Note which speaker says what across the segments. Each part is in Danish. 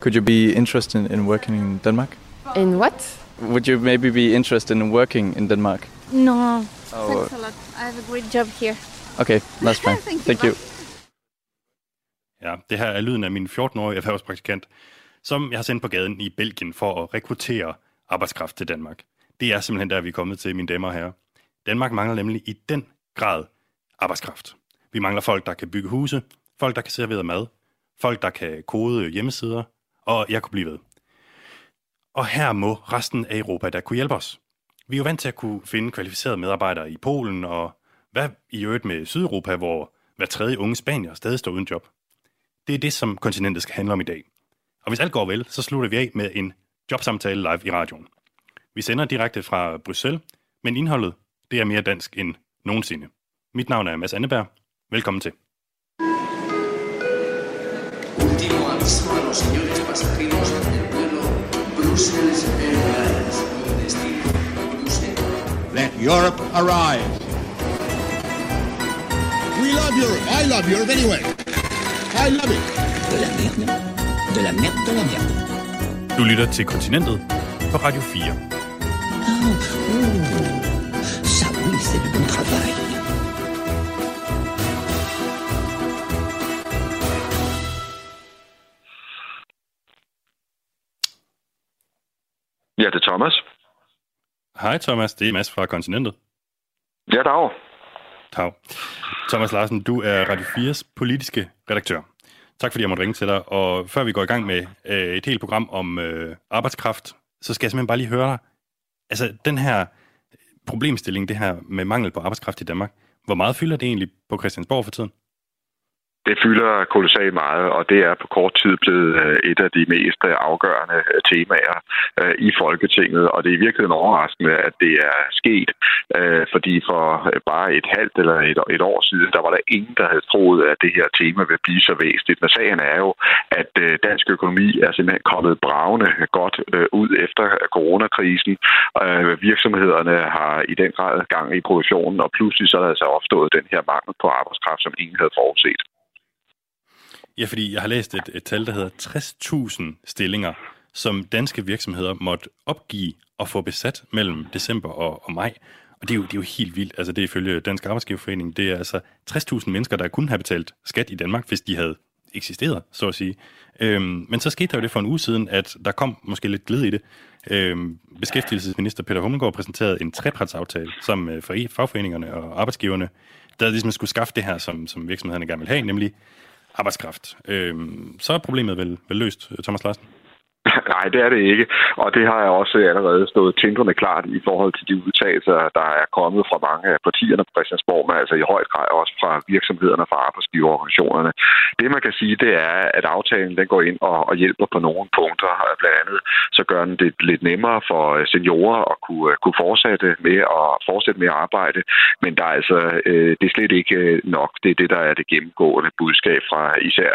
Speaker 1: Could you be interested in working in Denmark?
Speaker 2: In what?
Speaker 1: Would you maybe be interested in working in Denmark?
Speaker 2: No.
Speaker 1: Oh,
Speaker 2: Thanks a lot. I have a great job here.
Speaker 1: okay, that's fine.
Speaker 2: Thank you.
Speaker 1: Thank you.
Speaker 3: Ja, det her er lyden af min 14-årige erhvervspraktikant, som jeg har sendt på gaden i Belgien for at rekruttere arbejdskraft til Danmark. Det er simpelthen der, vi er kommet til, mine damer og herrer. Danmark mangler nemlig i den grad arbejdskraft. Vi mangler folk, der kan bygge huse, folk, der kan servere mad, folk, der kan kode hjemmesider, og jeg kunne blive ved. Og her må resten af Europa der kunne hjælpe os. Vi er jo vant til at kunne finde kvalificerede medarbejdere i Polen, og hvad i øvrigt med Sydeuropa, hvor hver tredje unge spanier stadig står uden job. Det er det, som kontinentet skal handle om i dag. Og hvis alt går vel, så slutter vi af med en jobsamtale live i radioen. Vi sender direkte fra Bruxelles, men indholdet det er mere dansk end nogensinde. Mit navn er Mads Anneberg. Velkommen til.
Speaker 4: Aviso a los señores pasajeros del vuelo Brussels Airlines. Destino Bruselas.
Speaker 5: Let Europe arrive. We love Europe. I love Europe anyway. I love it.
Speaker 4: De la merde. De la merde, de la merde.
Speaker 3: Du lytter til Kontinentet på Radio 4.
Speaker 4: Oh, ça oui, c'est du bon travail.
Speaker 6: Ja, det er Thomas.
Speaker 3: Hej Thomas, det er Mads fra Kontinentet.
Speaker 6: Ja, dag.
Speaker 3: Tag. Thomas Larsen, du er Radio 4's politiske redaktør. Tak fordi jeg måtte ringe til dig. Og før vi går i gang med øh, et helt program om øh, arbejdskraft, så skal jeg simpelthen bare lige høre dig. Altså, den her problemstilling, det her med mangel på arbejdskraft i Danmark, hvor meget fylder det egentlig på Christiansborg for tiden?
Speaker 6: Det fylder kolossalt meget, og det er på kort tid blevet øh, et af de mest øh, afgørende øh, temaer i Folketinget, og det er virkelig overraskende, at det er sket, fordi for bare et halvt eller et, et år siden, der var der ingen, der havde troet, at det her tema ville blive så væsentligt. Men sagen er jo, at dansk økonomi er simpelthen kommet bravende godt ud efter coronakrisen. Virksomhederne har i den grad gang i produktionen, og pludselig så er der altså opstået den her mangel på arbejdskraft, som ingen havde forudset.
Speaker 3: Ja, fordi jeg har læst et, et tal, der hedder 60.000 stillinger, som danske virksomheder måtte opgive og få besat mellem december og, og maj. Og det er, jo, det er jo helt vildt. Altså det er ifølge Dansk Arbejdsgiverforening, det er altså 60.000 mennesker, der kunne have betalt skat i Danmark, hvis de havde eksisteret, så at sige. Øhm, men så skete der jo det for en uge siden, at der kom måske lidt glæde i det. Øhm, beskæftigelsesminister Peter Hummelgaard præsenterede en trepartsaftale sammen med fagforeningerne og arbejdsgiverne, der ligesom skulle skaffe det her, som, som virksomhederne gerne vil have, nemlig arbejdskraft. Øh, så er problemet vel, vel løst, Thomas Larsen?
Speaker 6: Nej, det er det ikke. Og det har jeg også allerede stået tindrende klart i forhold til de udtalelser, der er kommet fra mange af partierne på Christiansborg, men altså i høj grad også fra virksomhederne, fra arbejdsgiverorganisationerne. Det man kan sige, det er, at aftalen den går ind og, og hjælper på nogle punkter. Blandt andet så gør den det lidt nemmere for øh, seniorer at kunne, øh, kunne fortsætte med at fortsætte med at arbejde. Men der er altså, øh, det er slet ikke øh, nok. Det er det, der er det gennemgående budskab fra især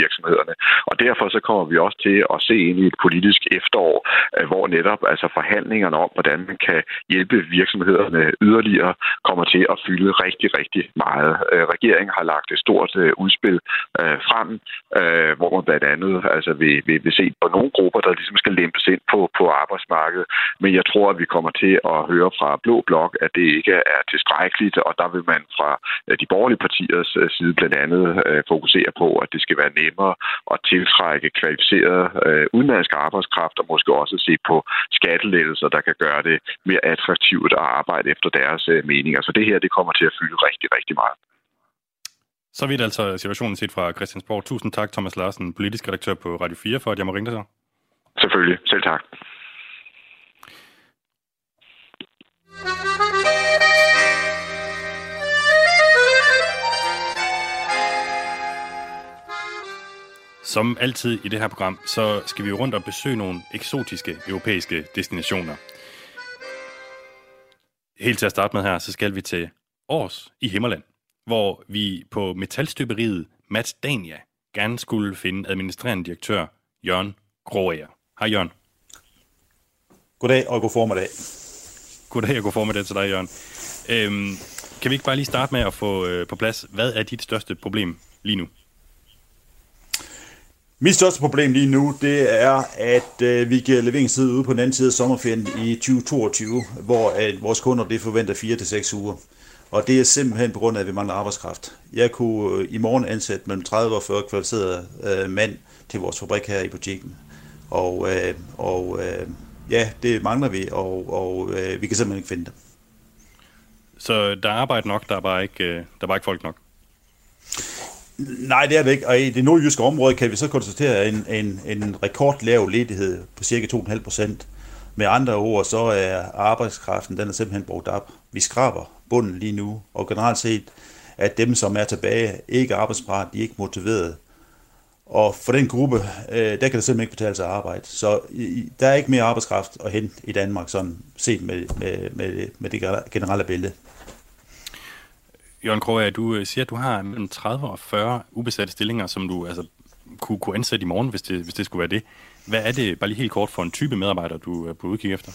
Speaker 6: virksomhederne. Og derfor så kommer vi også til at se ind i et politisk efterår, øh, hvor netop altså forhandlingerne om, hvordan man kan hjælpe virksomhederne yderligere, kommer til at fylde rigtig, rigtig meget. Øh, regeringen har lagt et stort øh, udspil frem, hvor man blandt andet altså vil, vil, vil se på nogle grupper, der ligesom skal lempes ind på, på arbejdsmarkedet. Men jeg tror, at vi kommer til at høre fra Blå Blok, at det ikke er tilstrækkeligt, og der vil man fra de borgerlige partiers side blandt andet fokusere på, at det skal være nemmere at tiltrække kvalificerede udenlandske udenlandsk arbejdskraft, og måske også se på skattelettelser, der kan gøre det mere attraktivt at arbejde efter deres meninger. Så det her, det kommer til at fylde rigtig, rigtig meget.
Speaker 3: Så vidt altså situationen set fra Christiansborg. Tusind tak, Thomas Larsen, politisk redaktør på Radio 4, for at jeg må ringe dig så.
Speaker 6: Selvfølgelig. Selv tak.
Speaker 3: Som altid i det her program, så skal vi jo rundt og besøge nogle eksotiske europæiske destinationer. Helt til at starte med her, så skal vi til Års i Himmerland, hvor vi på metalstøberiet Mats Dania gerne skulle finde administrerende direktør Jørgen Gråager. Hej Jørgen.
Speaker 7: Goddag og god formiddag.
Speaker 3: Goddag og god formiddag til dig, Jørgen. Øhm, kan vi ikke bare lige starte med at få øh, på plads, hvad er dit største problem lige nu?
Speaker 7: Mit største problem lige nu, det er, at øh, vi giver leveringstid ude på den anden side af sommerferien i 2022, hvor at vores kunder det forventer 4-6 uger. Og det er simpelthen på grund af, at vi mangler arbejdskraft. Jeg kunne øh, i morgen ansætte mellem 30 og 40 kvalificerede øh, mand til vores fabrik her i butikken. Og, øh, og øh, ja, det mangler vi, og, og øh, vi kan simpelthen ikke finde det.
Speaker 3: Så der er arbejde nok, der er bare ikke, øh, der er bare ikke folk nok?
Speaker 7: Nej, det er det ikke. Og i det nordjyske område kan vi så konstatere en, en, en rekordlav ledighed på cirka 2,5 procent. Med andre ord, så er arbejdskraften den er simpelthen brugt op. Vi skraber bunden lige nu, og generelt set, at dem, som er tilbage, ikke er arbejdsparat, de er ikke motiveret. Og for den gruppe, øh, der kan det simpelthen ikke betale sig at arbejde. Så i, der er ikke mere arbejdskraft at hente i Danmark, sådan set med, med, med, med det generelle billede.
Speaker 3: Jørgen Kroger, du øh, siger, at du har mellem 30 og 40 ubesatte stillinger, som du altså, kunne, kunne ansætte i morgen, hvis det, hvis det skulle være det. Hvad er det, bare lige helt kort, for en type medarbejder, du er på udkig efter?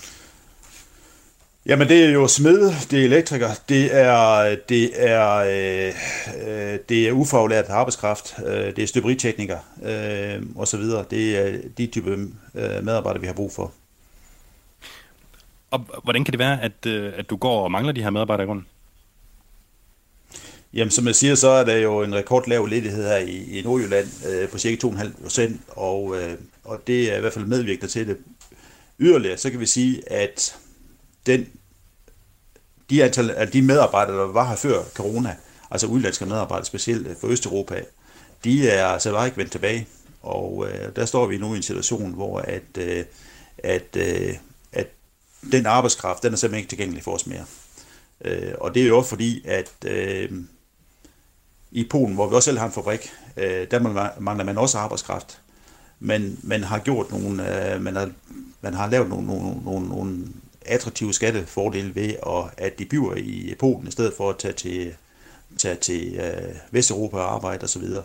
Speaker 7: Jamen det er jo smed, det er elektriker, det er, det er, øh, øh det er ufaglært arbejdskraft, øh, det er støberitekniker øh, og så videre. Det er de type øh, medarbejdere, vi har brug for.
Speaker 3: Og hvordan kan det være, at, øh, at du går og mangler de her medarbejdere i grunden?
Speaker 7: Jamen, som jeg siger, så er der jo en rekordlav ledighed her i, i Nordjylland øh, på cirka 2,5 procent, og, øh, og det er i hvert fald medvirkende til det. Yderligere, så kan vi sige, at den, de, antal, af de medarbejdere, der var her før corona, altså udenlandske medarbejdere, specielt øh, for Østeuropa, de er altså bare ikke vendt tilbage. Og øh, der står vi nu i en situation, hvor at, øh, at, øh, at den arbejdskraft, den er simpelthen ikke tilgængelig for os mere. Øh, og det er jo også fordi, at øh, i Polen, hvor vi også selv har en fabrik, øh, der mangler man også arbejdskraft. Men man har gjort nogle, øh, man har, man har lavet nogle, nogle, nogle, nogle attraktive skattefordele ved, at, at de bliver i Polen, i stedet for at tage til, tage til øh, Vesteuropa og arbejde osv. Og,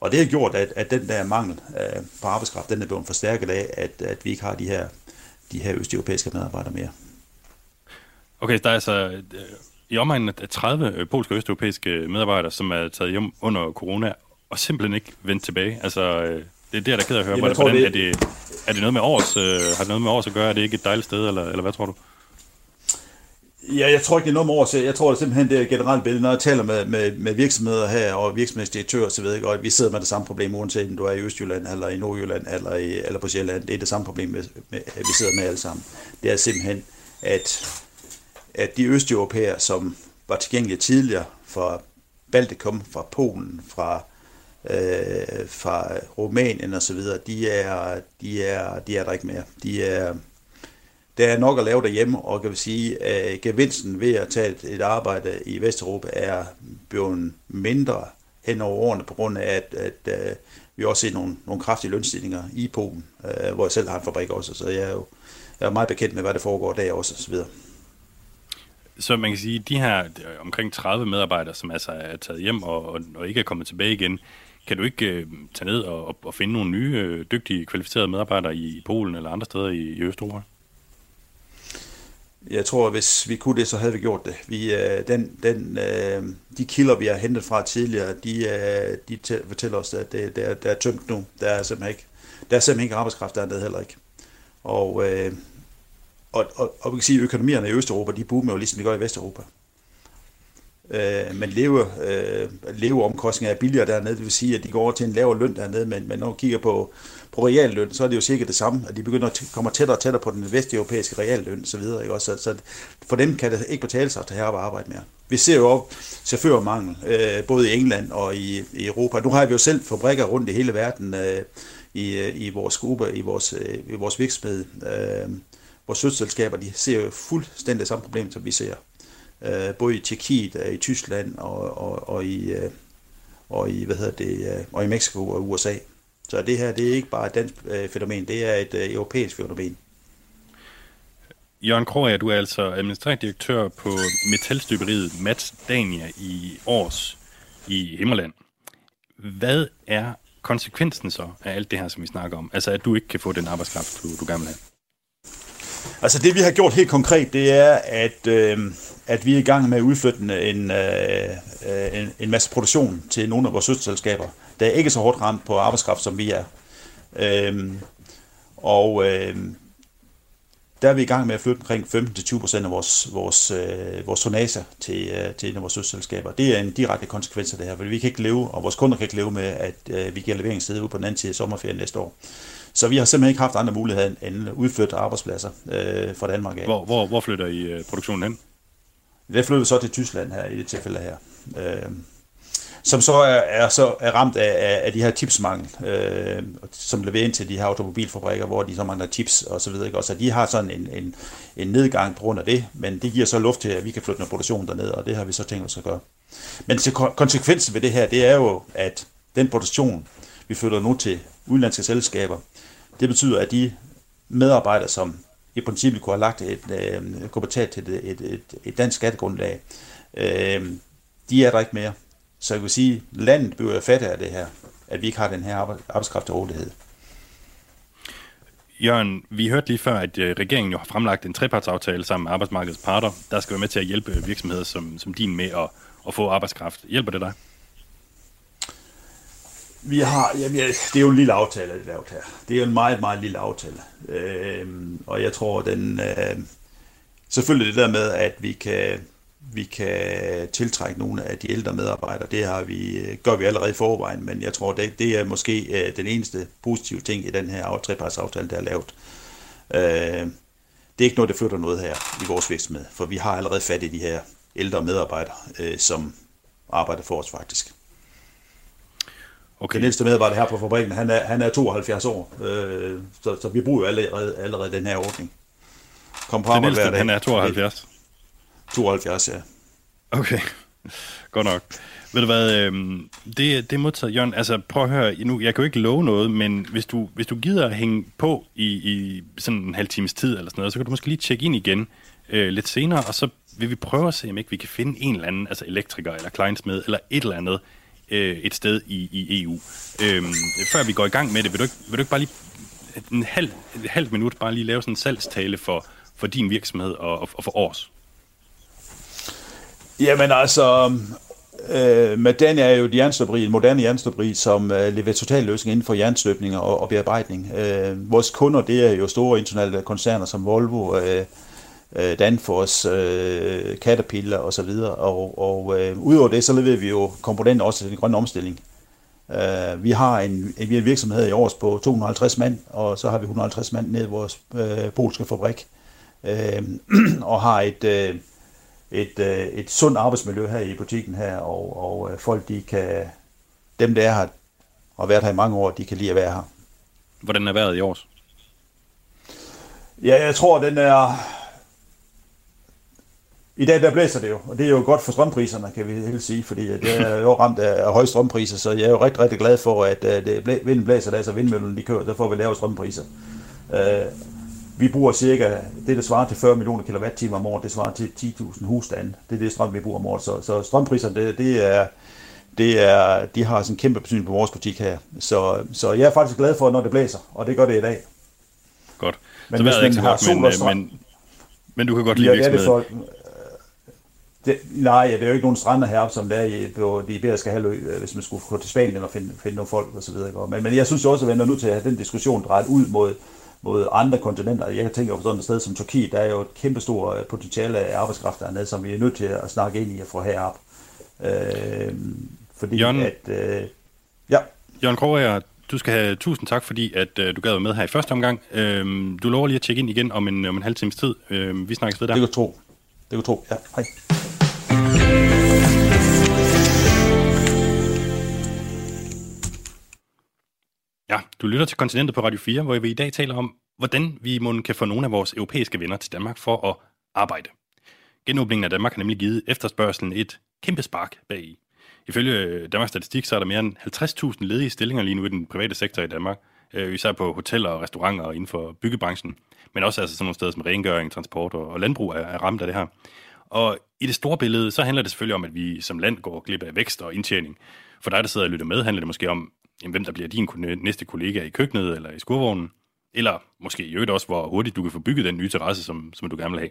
Speaker 7: og det har gjort, at, at den der mangel øh, på arbejdskraft, den er blevet forstærket af, at, at vi ikke har de her, de her østeuropæiske medarbejdere mere.
Speaker 3: Okay, der er altså øh, i omegnen af 30 øh, polske og østeuropæiske medarbejdere, som er taget hjem under corona, og simpelthen ikke vendt tilbage. Altså, øh, det er det, er ked af at høre. Jamen, Hvordan, det... Er, det, er det noget med års, øh, har det noget med års at gøre? Er det ikke et dejligt sted, eller, eller hvad tror du?
Speaker 7: Ja, jeg tror ikke, det er noget med års. Jeg tror det er simpelthen, det er generelt billede. Når jeg taler med, med, med virksomheder her, og virksomhedsdirektører, så ved jeg godt, at vi sidder med det samme problem, uanset om du er i Østjylland, eller i Nordjylland, eller, i, eller på Sjælland. Det er det samme problem, med, med, vi sidder med alle sammen. Det er simpelthen, at at de østeuropæere, som var tilgængelige tidligere fra Baltikum, fra Polen, fra, øh, fra Rumænien osv., de er, de, er, de er der ikke mere. De er, der er nok at lave derhjemme, og kan vi sige, at gevinsten ved at tage et, et arbejde i Vesteuropa er blevet mindre hen over årene, på grund af, at, at, at vi også ser nogle, nogle kraftige lønstigninger i Polen, øh, hvor jeg selv har en fabrik også, så jeg er jo jeg er meget bekendt med, hvad der foregår der også, og så videre.
Speaker 3: Så man kan sige, at de her øh, omkring 30 medarbejdere, som altså er taget hjem og, og, og ikke er kommet tilbage igen, kan du ikke øh, tage ned og, og finde nogle nye, øh, dygtige, kvalificerede medarbejdere i, i Polen eller andre steder i, i Østeuropa?
Speaker 7: Jeg tror, at hvis vi kunne det, så havde vi gjort det. Vi, øh, den, den, øh, de kilder, vi har hentet fra tidligere, de, øh, de fortæller os, at det, det, er, det er tømt nu. Der er simpelthen ikke, der er simpelthen ikke arbejdskraft dernede heller ikke. Og øh, og, og, og vi kan sige, at økonomierne i Østeuropa, de boomer jo ligesom de gør i Vesteuropa. Øh, men leve, øh, leveomkostninger er billigere dernede, det vil sige, at de går over til en lavere løn dernede, men, men når man kigger på, på realløn, så er det jo cirka det samme, at de begynder at komme tættere og tættere på den vesteuropæiske realløn og så videre. Ikke? Også, så, så for dem kan det ikke betale sig at tage her og arbejde mere. Vi ser jo chaufførmangel, øh, både i England og i, i Europa. Nu har vi jo selv fabrikker rundt i hele verden øh, i, i vores gruppe, i vores, øh, i vores virksomhed. Øh, vores sødselskaber, de ser jo fuldstændig samme problem, som vi ser. Øh, både i Tjekkiet, øh, i Tyskland og, og, og, i, øh, og i, hvad hedder det, øh, og i Mexico og USA. Så det her, det er ikke bare et dansk øh, fænomen, det er et øh, europæisk fænomen.
Speaker 3: Jørgen Kroger, du er altså administrerende direktør på metalstøberiet Mats Dania i Års i Himmerland. Hvad er konsekvensen så af alt det her, som vi snakker om? Altså, at du ikke kan få den arbejdskraft, du, du gerne vil have?
Speaker 7: Altså det vi har gjort helt konkret, det er, at, øh, at vi er i gang med at udflytte en, øh, øh, en, en masse produktion til nogle af vores søsterselskaber, der er ikke så hårdt ramt på arbejdskraft, som vi er. Øh, og øh, der er vi i gang med at flytte omkring 15-20% af vores, vores, øh, vores tonager til, øh, til en af vores søsterselskaber. Det er en direkte konsekvens af det her, for vi kan ikke leve, og vores kunder kan ikke leve med, at øh, vi giver leveringssted ud på den anden side af sommerferien næste år. Så vi har simpelthen ikke haft andre muligheder end udflytte arbejdspladser øh, fra Danmark af.
Speaker 3: Hvor, hvor, hvor flytter I øh, produktionen hen?
Speaker 7: Det flytter så til Tyskland her i det tilfælde her. Øh, som så er, er, så er ramt af, af de her chipsmangel, øh, som leverer ind til de her automobilfabrikker, hvor de så mangler chips og så videre. Ikke? Så de har sådan en, en, en nedgang på grund af det, men det giver så luft til, at vi kan flytte noget produktion derned, og det har vi så tænkt os at gøre. Men til konsekvensen ved det her, det er jo, at den produktion, vi flytter nu til udenlandske selskaber, det betyder, at de medarbejdere, som i princippet kunne have lagt et, øh, kunne betale til et, et, et, et dansk skattegrundlag, øh, de er der ikke mere. Så jeg vil sige, at landet bliver fattigere af det her, at vi ikke har den her arbejdskraft til rådighed.
Speaker 3: Jørgen, vi hørte lige før, at øh, regeringen jo har fremlagt en trepartsaftale sammen med arbejdsmarkedets parter, der skal være med til at hjælpe virksomheder som, som din med at, at få arbejdskraft. Hjælper det dig?
Speaker 7: Vi har, jamen, det er jo en lille aftale, det lavet her. Det er jo en meget, meget lille aftale. Øh, og jeg tror, den... Øh, selvfølgelig det der med, at vi kan, vi kan tiltrække nogle af de ældre medarbejdere, det har vi, øh, gør vi allerede i forvejen, men jeg tror, det, det er måske øh, den eneste positive ting i den her trepartsaftale, der er lavet. Øh, det er ikke noget, der flytter noget her i vores virksomhed, for vi har allerede fat i de her ældre medarbejdere, øh, som arbejder for os faktisk. Okay. Den ældste medarbejder her på fabrikken, han er, han er 72 år, øh, så, så vi bruger jo allerede, allerede den her ordning.
Speaker 3: Kom på den ældste, han er 72?
Speaker 7: 72, ja.
Speaker 3: Okay, godt nok. Ved du hvad, øh, det, det er modtaget, Jørgen. Altså, prøv at høre, nu, jeg kan jo ikke love noget, men hvis du, hvis du gider at hænge på i, i sådan en halv times tid eller sådan noget, så kan du måske lige tjekke ind igen øh, lidt senere, og så vil vi prøve at se, om ikke vi kan finde en eller anden, altså elektriker eller kleinsmed, eller et eller andet, øh, et sted i, i EU. Øh, før vi går i gang med det, vil du ikke, vil du ikke bare lige en halv, et halvt minut bare lige lave sådan en salgstale for, for din virksomhed og, og, og for års?
Speaker 7: Jamen altså, øh, Madan er jo et jernstøberi, en moderne jernstøberi, som øh, leverer total løsning inden for jernstøbning og, og bearbejdning. Øh, vores kunder, det er jo store internationale koncerner som Volvo, øh, øh Danfoss, øh, Caterpillar osv. Og, og øh, udover det, så leverer vi jo komponenter også til den grønne omstilling. Uh, vi har en, en, en virksomhed i års på 250 mand, og så har vi 150 mand nede i vores øh, polske fabrik, uh, og har et, øh, et, øh, et sundt arbejdsmiljø her i butikken her, og, og øh, folk, de kan, dem der er her, og har været her i mange år, de kan lide at være her.
Speaker 3: Hvordan er vejret i år?
Speaker 7: Ja, jeg tror, den er... I dag der blæser det jo, og det er jo godt for strømpriserne, kan vi helt sige, fordi det er jo ramt af, høje strømpriser, så jeg er jo rigtig, rigtig glad for, at øh, det blæ, vinden blæser, der så vindmøllen de kører, der får vi lave strømpriser. Vi bruger cirka, det der svarer til 40 millioner kWh om året, det svarer til 10.000 husstande. Det er det strøm, vi bruger om året. Så, så strømpriserne, det, det er, det er, de har sådan en kæmpe betydning på vores butik her. Så, så jeg er faktisk glad for, når det blæser, og det gør det i dag.
Speaker 3: Godt. Men så hvis man ikke så godt, men, strand, men, men du kan godt lide ja, virksomheden. Det
Speaker 7: nej, det er jo ikke nogen strander heroppe, som der er i, på de iberiske halvø, øh, hvis man skulle gå til Spanien og finde, finde nogle folk osv. Men, men jeg synes også, at vi er nødt til at have den diskussion drejet ud mod, mod andre kontinenter. Jeg tænker på sådan et sted som Turkiet, der er jo et kæmpestort øh, potentiale af arbejdskraft dernede, som vi er nødt til at snakke ind i og få herop. Øh, fordi
Speaker 3: Jørgen,
Speaker 7: at... Øh, ja.
Speaker 3: Jørgen Kroger, du skal have tusind tak, fordi at øh, du gad være med her i første omgang. Øh, du lover lige at tjekke ind igen om en, om en halv times tid. Øh, vi snakkes ved der.
Speaker 7: Det kan tro. Det kan tro. Ja, hej.
Speaker 3: Ja, du lytter til Kontinentet på Radio 4, hvor vi i dag taler om, hvordan vi måske kan få nogle af vores europæiske venner til Danmark for at arbejde. Genåbningen af Danmark har nemlig givet efterspørgselen et kæmpe spark bagi. Ifølge øh, Danmarks Statistik, så er der mere end 50.000 ledige stillinger lige nu i den private sektor i Danmark, øh, især på hoteller og restauranter og inden for byggebranchen, men også altså sådan nogle steder som rengøring, transport og landbrug er, er ramt af det her. Og i det store billede, så handler det selvfølgelig om, at vi som land går glip af vækst og indtjening. For dig, der sidder og lytter med, handler det måske om, jamen, hvem der bliver din næste kollega i køkkenet eller i skurvognen, eller måske i øvrigt også, hvor hurtigt du kan få bygget den nye terrasse, som, som du gerne vil have.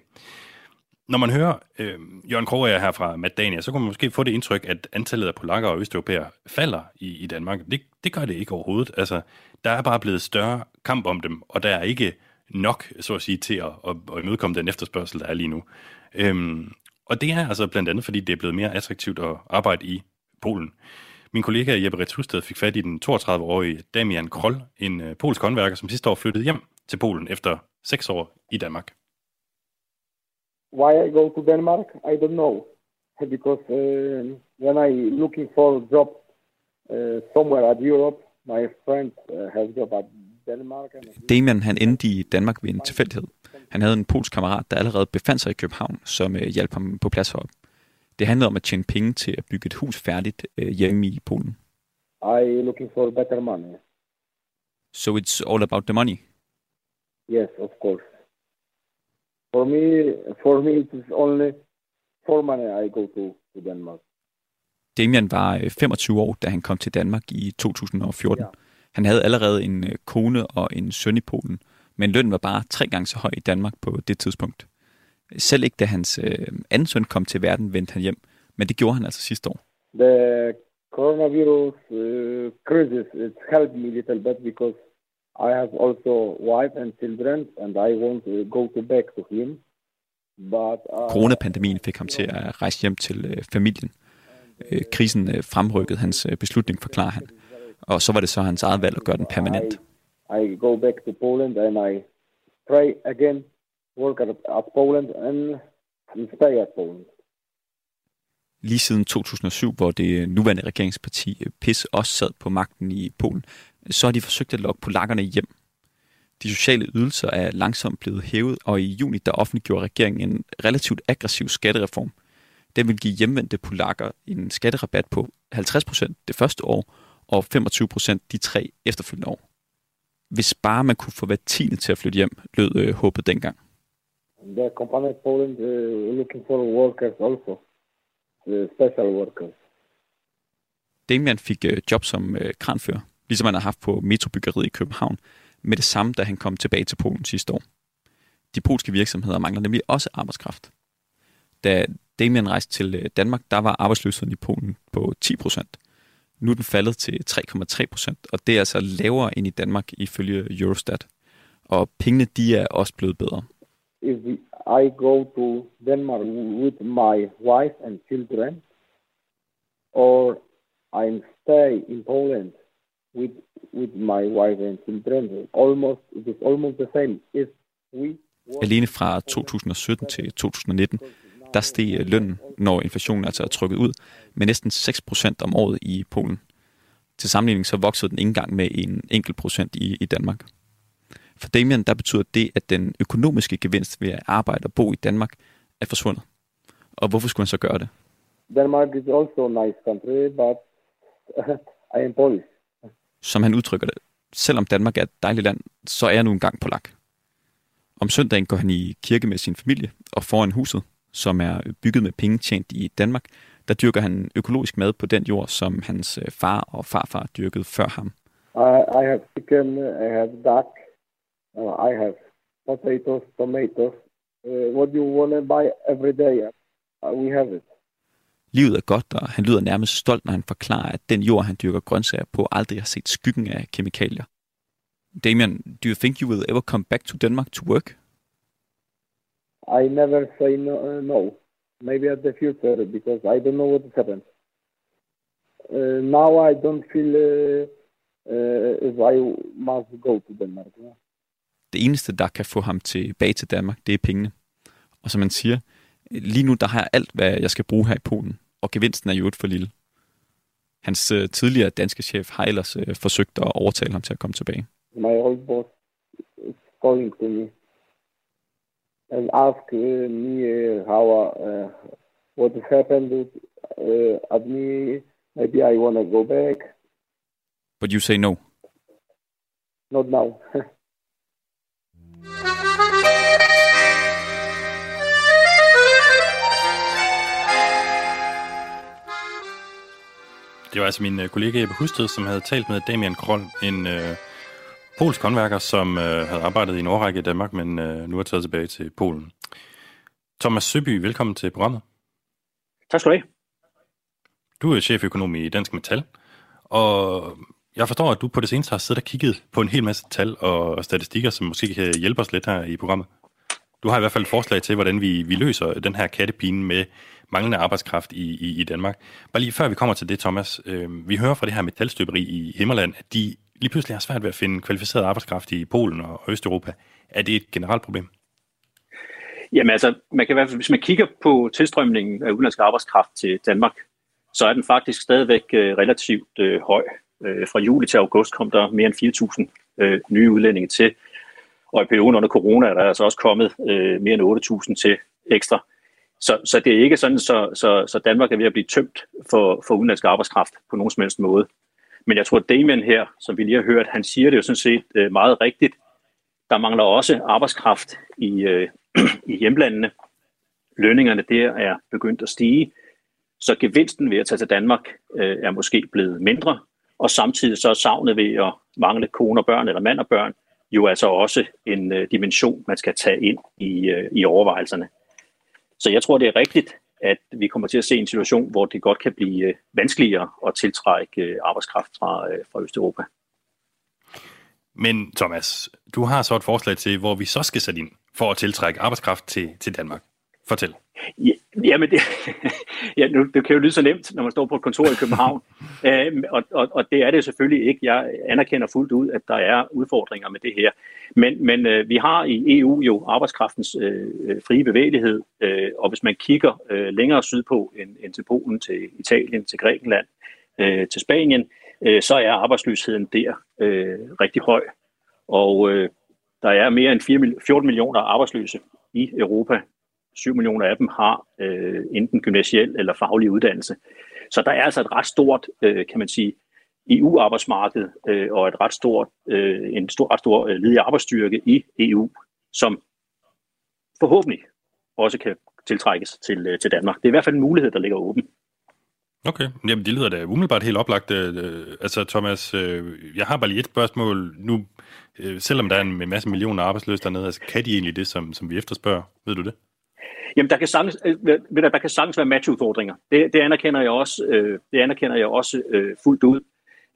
Speaker 3: når man hører øh, Jørgen Kroger her fra Madania, så kan man måske få det indtryk, at antallet af polakker og østeuropæere falder i, i Danmark. Det, det gør det ikke overhovedet. Altså, der er bare blevet større kamp om dem, og der er ikke nok, så at sige, til at, at, at imødekomme den efterspørgsel, der er lige nu. Øhm, og det er altså blandt andet, fordi det er blevet mere attraktivt at arbejde i Polen. Min kollega Jeppe Retusted fik fat i den 32-årige Damian Kroll, en uh, polsk håndværker, som sidste år flyttede hjem til Polen efter seks år i Danmark.
Speaker 8: Why I go to Denmark, I don't know. Because uh, when I looking for a job uh, somewhere at Europe, my friends uh, have job at Denmark. And
Speaker 9: Damian han endte i Danmark ved en tilfældighed. Han havde en polsk kammerat, der allerede befandt sig i København, som øh, hjalp ham på plads herop. Det handlede om at tjene penge til at bygge et hus færdigt øh, hjemme i Polen.
Speaker 8: I looking for better money.
Speaker 9: So it's all about the money.
Speaker 8: Yes, of course. For me, for me, it is only for money I go to, to Denmark.
Speaker 9: Damian var øh, 25 år, da han kom til Danmark i 2014.
Speaker 8: Ja.
Speaker 9: Han havde allerede en øh, kone og en søn i Polen, men lønnen var bare tre gange så høj i Danmark på det tidspunkt. Selv ikke da hans øh, anden søn kom til verden, vendte han hjem, men det gjorde han altså sidste år.
Speaker 8: The coronavirus uh, crisis it helped me a little bit because I have also wife and children, and I want to go to back to him. But uh,
Speaker 9: Coronapandemien fik ham til at rejse hjem til øh, familien. Øh, krisen øh, fremrykkede hans øh, beslutning, forklarer han. Og så var det så hans eget valg at gøre den permanent.
Speaker 8: I, I go back to Poland and I try again work at, at Poland and, and stay at Poland.
Speaker 9: Lige siden 2007, hvor det nuværende regeringsparti øh, PIS også sad på magten i Polen, så har de forsøgt at lokke polakkerne hjem. De sociale ydelser er langsomt blevet hævet, og i juni der offentliggjorde regeringen en relativt aggressiv skattereform. Den vil give hjemvendte polakker en skatterabat på 50% det første år, og 25% de tre efterfølgende år. Hvis bare man kunne få hver tiende til at flytte hjem, lød øh, håbet dengang.
Speaker 8: The company Poland uh, looking for workers also, uh, special workers.
Speaker 9: Damian fik øh, job som øh, kranfører, ligesom han har haft på metrobyggeriet i København, med det samme, da han kom tilbage til Polen sidste år. De polske virksomheder mangler nemlig også arbejdskraft. Da Damian rejste til øh, Danmark, der var arbejdsløsheden i Polen på 10 procent. Nu er den faldet til 3,3 procent, og det er altså lavere end i Danmark ifølge Eurostat. Og pengene, de er også blevet bedre.
Speaker 8: If I go to Denmark with my wife and children, or I stay in Poland with with my wife and children, almost it is almost the same. If we
Speaker 9: Alene fra 2017 til 2019, der steg øh, lønnen, når inflationen altså er trykket ud, med næsten 6% om året i Polen. Til sammenligning så voksede den ikke engang med en enkelt procent i, i Danmark. For Damian, der betyder det, at den økonomiske gevinst ved at arbejde og bo i Danmark er forsvundet. Og hvorfor skulle han så gøre det?
Speaker 8: Denmark is also a nice country, but I am Polish.
Speaker 9: Som han udtrykker det, selvom Danmark er et dejligt land, så er jeg nu engang polak. Om søndagen går han i kirke med sin familie, og foran huset, som er bygget med penge tjent i Danmark, der dyrker han økologisk mad på den jord, som hans øh, far og farfar dyrkede før ham.
Speaker 8: I, I have chicken, I have duck, uh, I have potatoes, tomatoes. Uh, what you want to buy every day, uh, we have it.
Speaker 9: Livet er godt, og han lyder nærmest stolt, når han forklarer, at den jord, han dyrker grøntsager på, aldrig har set skyggen af kemikalier. Damian, do you think you will ever come back to Denmark to work?
Speaker 8: I never say no. Uh, no. Maybe at the future because I don't know what has happened. Uh, now I don't feel uh, uh, if I must go to Denmark. Yeah.
Speaker 9: Det eneste, der kan få ham tilbage til Danmark, det er pengene. Og som man siger, lige nu der har jeg alt, hvad jeg skal bruge her i Polen, og gevinsten er jo et for lille. Hans øh, tidligere danske chef har ellers øh, forsøgt at overtale ham til at komme tilbage.
Speaker 8: My old boss is calling to me and ask uh, me uh, how uh, what happened uh, at me. Maybe I want to go back.
Speaker 9: But you say no.
Speaker 8: Not now.
Speaker 3: Det var altså min øh, kollega Jeppe Husted, som havde talt med Damian Kroll, en øh, polsk håndværker, som øh, havde arbejdet i en årrække i Danmark, men øh, nu er taget tilbage til Polen. Thomas Søby, velkommen til programmet.
Speaker 10: Tak skal du have.
Speaker 3: Du er cheføkonom i Dansk Metal, og jeg forstår, at du på det seneste har siddet og kigget på en hel masse tal og statistikker, som måske kan hjælpe os lidt her i programmet. Du har i hvert fald et forslag til, hvordan vi, vi løser den her kattepine med manglende arbejdskraft i, i, i Danmark. Bare lige før vi kommer til det, Thomas. Øh, vi hører fra det her metalstøberi i Himmerland, at de lige pludselig har svært ved at finde kvalificeret arbejdskraft i Polen og Østeuropa. Er det et generelt problem?
Speaker 10: Jamen altså, man kan i hvert fald, hvis man kigger på tilstrømningen af udenlandsk arbejdskraft til Danmark, så er den faktisk stadigvæk øh, relativt øh, høj. Øh, fra juli til august kom der mere end 4.000 øh, nye udlændinge til, og i perioden under corona er der altså også kommet øh, mere end 8.000 til ekstra. Så, så det er ikke sådan, så, så, så Danmark er ved at blive tømt for, for udenlandsk arbejdskraft på nogen som helst måde. Men jeg tror, at Damien her, som vi lige har hørt, han siger det jo sådan set øh, meget rigtigt. Der mangler også arbejdskraft i, øh, i hjemlandene. Lønningerne der er begyndt at stige. Så gevinsten ved at tage til Danmark øh, er måske blevet mindre, og samtidig så er savnet ved at mangle kone og børn eller mand og børn jo altså også en øh, dimension, man skal tage ind i, øh, i overvejelserne. Så jeg tror, det er rigtigt, at vi kommer til at se en situation, hvor det godt kan blive øh, vanskeligere at tiltrække øh, arbejdskraft fra, øh, fra Østeuropa.
Speaker 3: Men Thomas, du har så et forslag til, hvor vi så skal sætte ind for at tiltrække arbejdskraft til, til Danmark. Fortæl.
Speaker 10: Ja, jamen, det, ja, nu, det kan jo lyde så nemt, når man står på et kontor i København, øh, og, og, og det er det selvfølgelig ikke. Jeg anerkender fuldt ud, at der er udfordringer med det her. Men, men øh, vi har i EU jo arbejdskraftens øh, øh, frie bevægelighed, øh, og hvis man kigger øh, længere sydpå end, end til Polen, til Italien, til Grækenland, øh, til Spanien, øh, så er arbejdsløsheden der øh, rigtig høj. Og øh, der er mere end 4, 14 millioner arbejdsløse i Europa. 7 millioner af dem har øh, enten gymnasiel eller faglig uddannelse. Så der er altså et ret stort, øh, kan man sige, EU-arbejdsmarked øh, og et ret stort, øh, en stor, ret stor øh, ledig arbejdsstyrke i EU, som forhåbentlig også kan tiltrækkes til, øh, til Danmark. Det er i hvert fald en mulighed, der ligger åben.
Speaker 3: Okay, jamen det lyder da umiddelbart helt oplagt. Øh, altså Thomas, øh, jeg har bare lige et spørgsmål. Nu, øh, selvom der er en masse millioner arbejdsløse dernede, altså, kan de egentlig det, som, som vi efterspørger? Ved du det?
Speaker 10: Jamen, der kan sagtens, øh, ved der, kan sagtens være matchudfordringer. Det, det anerkender jeg også, øh, det anerkender jeg også øh, fuldt ud.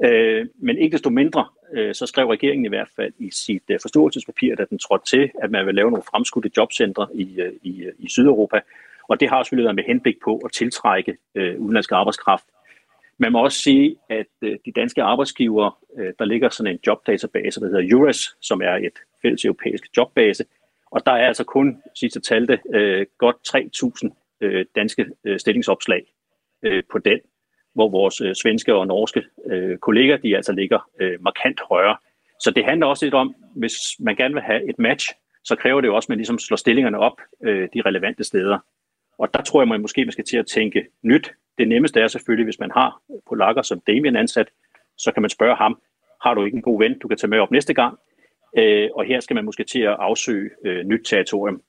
Speaker 10: Øh, men ikke desto mindre, øh, så skrev regeringen i hvert fald i sit øh, forståelsespapir, da den trådte til, at man vil lave nogle fremskudte jobcentre i, øh, i, øh, i Sydeuropa. Og det har selvfølgelig været med henblik på at tiltrække øh, udenlandsk arbejdskraft. Man må også sige, at øh, de danske arbejdsgivere, øh, der ligger sådan en jobdatabase, der hedder EURES, som er et fælles europæisk jobbase, og der er altså kun, sidste talte, øh, godt 3.000 øh, danske øh, stillingsopslag øh, på den, hvor vores øh, svenske og norske øh, kolleger, de altså ligger øh, markant højere. Så det handler også lidt om, hvis man gerne vil have et match, så kræver det jo også, at man ligesom slår stillingerne op øh, de relevante steder. Og der tror jeg, man måske man skal til at tænke nyt. Det nemmeste er selvfølgelig, hvis man har polakker som Damien ansat, så kan man spørge ham, har du ikke en god ven, du kan tage med op næste gang? Øh, og her skal man måske til at afsøge øh, nyt territorium.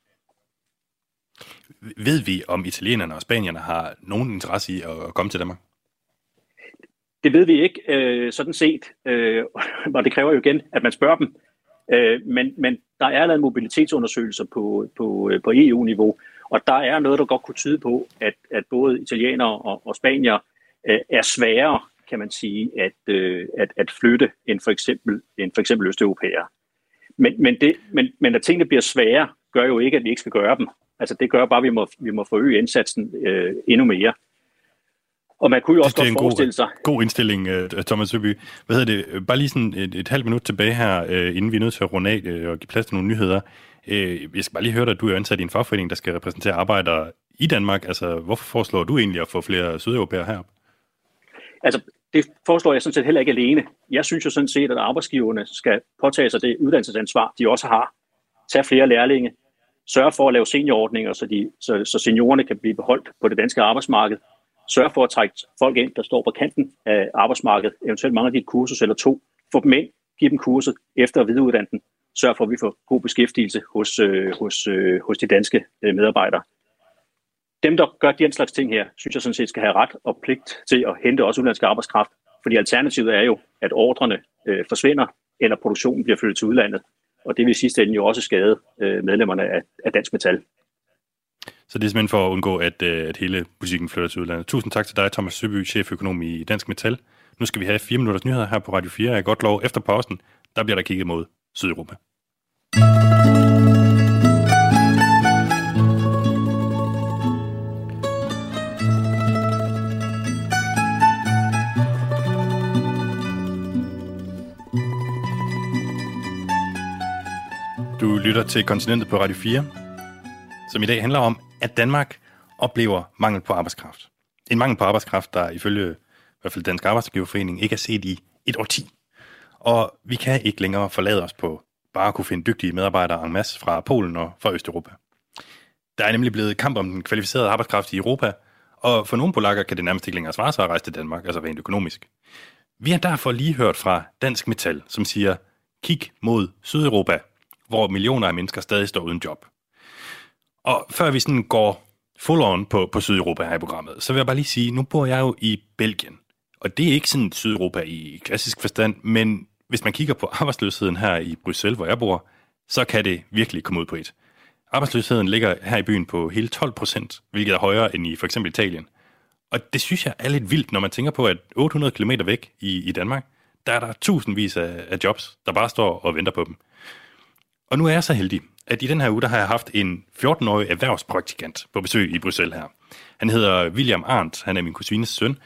Speaker 3: Ved vi, om italienerne og spanierne har nogen interesse i at komme til Danmark?
Speaker 10: Det ved vi ikke, øh, sådan set. Øh, og det kræver jo igen, at man spørger dem. Øh, men, men der er lavet mobilitetsundersøgelser på, på, øh, på EU-niveau, og der er noget, der godt kunne tyde på, at, at både italienere og, og spanier øh, er sværere, kan man sige, at, øh, at, at flytte end for eksempel, end for eksempel østeuropæere. Men, men, det, men, men at tingene bliver svære, gør jo ikke, at vi ikke skal gøre dem. Altså det gør bare, at vi må, vi må forøge indsatsen øh, endnu mere. Og man kunne jo også godt forestille sig...
Speaker 3: God indstilling, øh, Thomas Søby. Hvad hedder det? Bare lige sådan et, et halvt minut tilbage her, øh, inden vi er nødt til at runde af øh, og give plads til nogle nyheder. Jeg skal bare lige høre dig, at du er ansat i en fagforening, der skal repræsentere arbejdere i Danmark. Altså, hvorfor foreslår du egentlig at få flere sydeuropæere herop?
Speaker 10: Altså, det foreslår jeg sådan set heller ikke alene. Jeg synes jo sådan set, at arbejdsgiverne skal påtage sig det uddannelsesansvar, de også har. Tage flere lærlinge, sørge for at lave seniorordninger, så, de, så, så seniorerne kan blive beholdt på det danske arbejdsmarked. Sørge for at trække folk ind, der står på kanten af arbejdsmarkedet, eventuelt mange af de kursus eller to. Få dem ind, give dem kurset efter og videreuddannelsen. Sørge for, at vi får god beskæftigelse hos, øh, hos, øh, hos de danske øh, medarbejdere dem, der gør den slags ting her, synes jeg sådan set skal have ret og pligt til at hente også udenlandsk arbejdskraft. Fordi alternativet er jo, at ordrene øh, forsvinder, eller produktionen bliver flyttet til udlandet. Og det vil i sidste ende jo også skade øh, medlemmerne af, af Dansk Metal.
Speaker 3: Så det er simpelthen for at undgå, at, øh, at hele musikken flytter til udlandet. Tusind tak til dig, Thomas Søby, cheføkonom i Dansk Metal. Nu skal vi have fire minutters nyheder her på Radio 4. Jeg er godt lov efter pausen, der bliver der kigget mod Sydeuropa. Lytter til Kontinentet på Radio 4, som i dag handler om, at Danmark oplever mangel på arbejdskraft. En mangel på arbejdskraft, der ifølge i hvert fald Dansk Arbejdsgiverforening ikke er set i et årti. Og vi kan ikke længere forlade os på bare at kunne finde dygtige medarbejdere en masse fra Polen og fra Østeuropa. Der er nemlig blevet kamp om den kvalificerede arbejdskraft i Europa, og for nogle polakker kan det nærmest ikke længere svare sig at rejse til Danmark, altså rent økonomisk. Vi har derfor lige hørt fra Dansk Metal, som siger, kig mod Sydeuropa, hvor millioner af mennesker stadig står uden job. Og før vi sådan går full on på, på Sydeuropa her i programmet, så vil jeg bare lige sige, nu bor jeg jo i Belgien. Og det er ikke sådan Sydeuropa i klassisk forstand, men hvis man kigger på arbejdsløsheden her i Bruxelles, hvor jeg bor, så kan det virkelig komme ud på et. Arbejdsløsheden ligger her i byen på hele 12 procent, hvilket er højere end i for eksempel Italien. Og det synes jeg er lidt vildt, når man tænker på, at 800 km væk i, i Danmark, der er der tusindvis af, af jobs, der bare står og venter på dem. Og nu er jeg så heldig, at i den her uge, der har jeg haft en 14-årig erhvervspraktikant på besøg i Bruxelles her. Han hedder William Arndt, han er min kusines søn,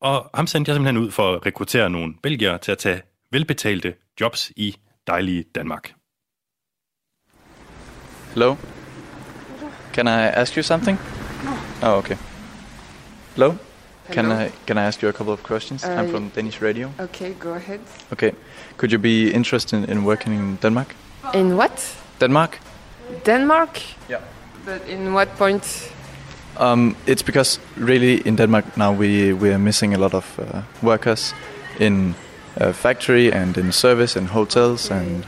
Speaker 3: og ham sendte jeg simpelthen ud for at rekruttere nogle belgier til at tage velbetalte jobs i dejlige Danmark.
Speaker 1: Hello? Can I ask you something? Oh, okay. Hello? Can
Speaker 2: Hello.
Speaker 1: I can I ask you a couple of questions? I'm
Speaker 2: Uh,
Speaker 1: from Danish radio.
Speaker 2: Okay, go ahead.
Speaker 1: Okay. Could you be interested in working in Denmark?
Speaker 2: In what?
Speaker 1: Denmark?
Speaker 2: Denmark?
Speaker 1: Yeah.
Speaker 2: But in what point?
Speaker 1: Um, it's because really in Denmark now we we are missing a lot of uh, workers in uh, factory and in service and hotels and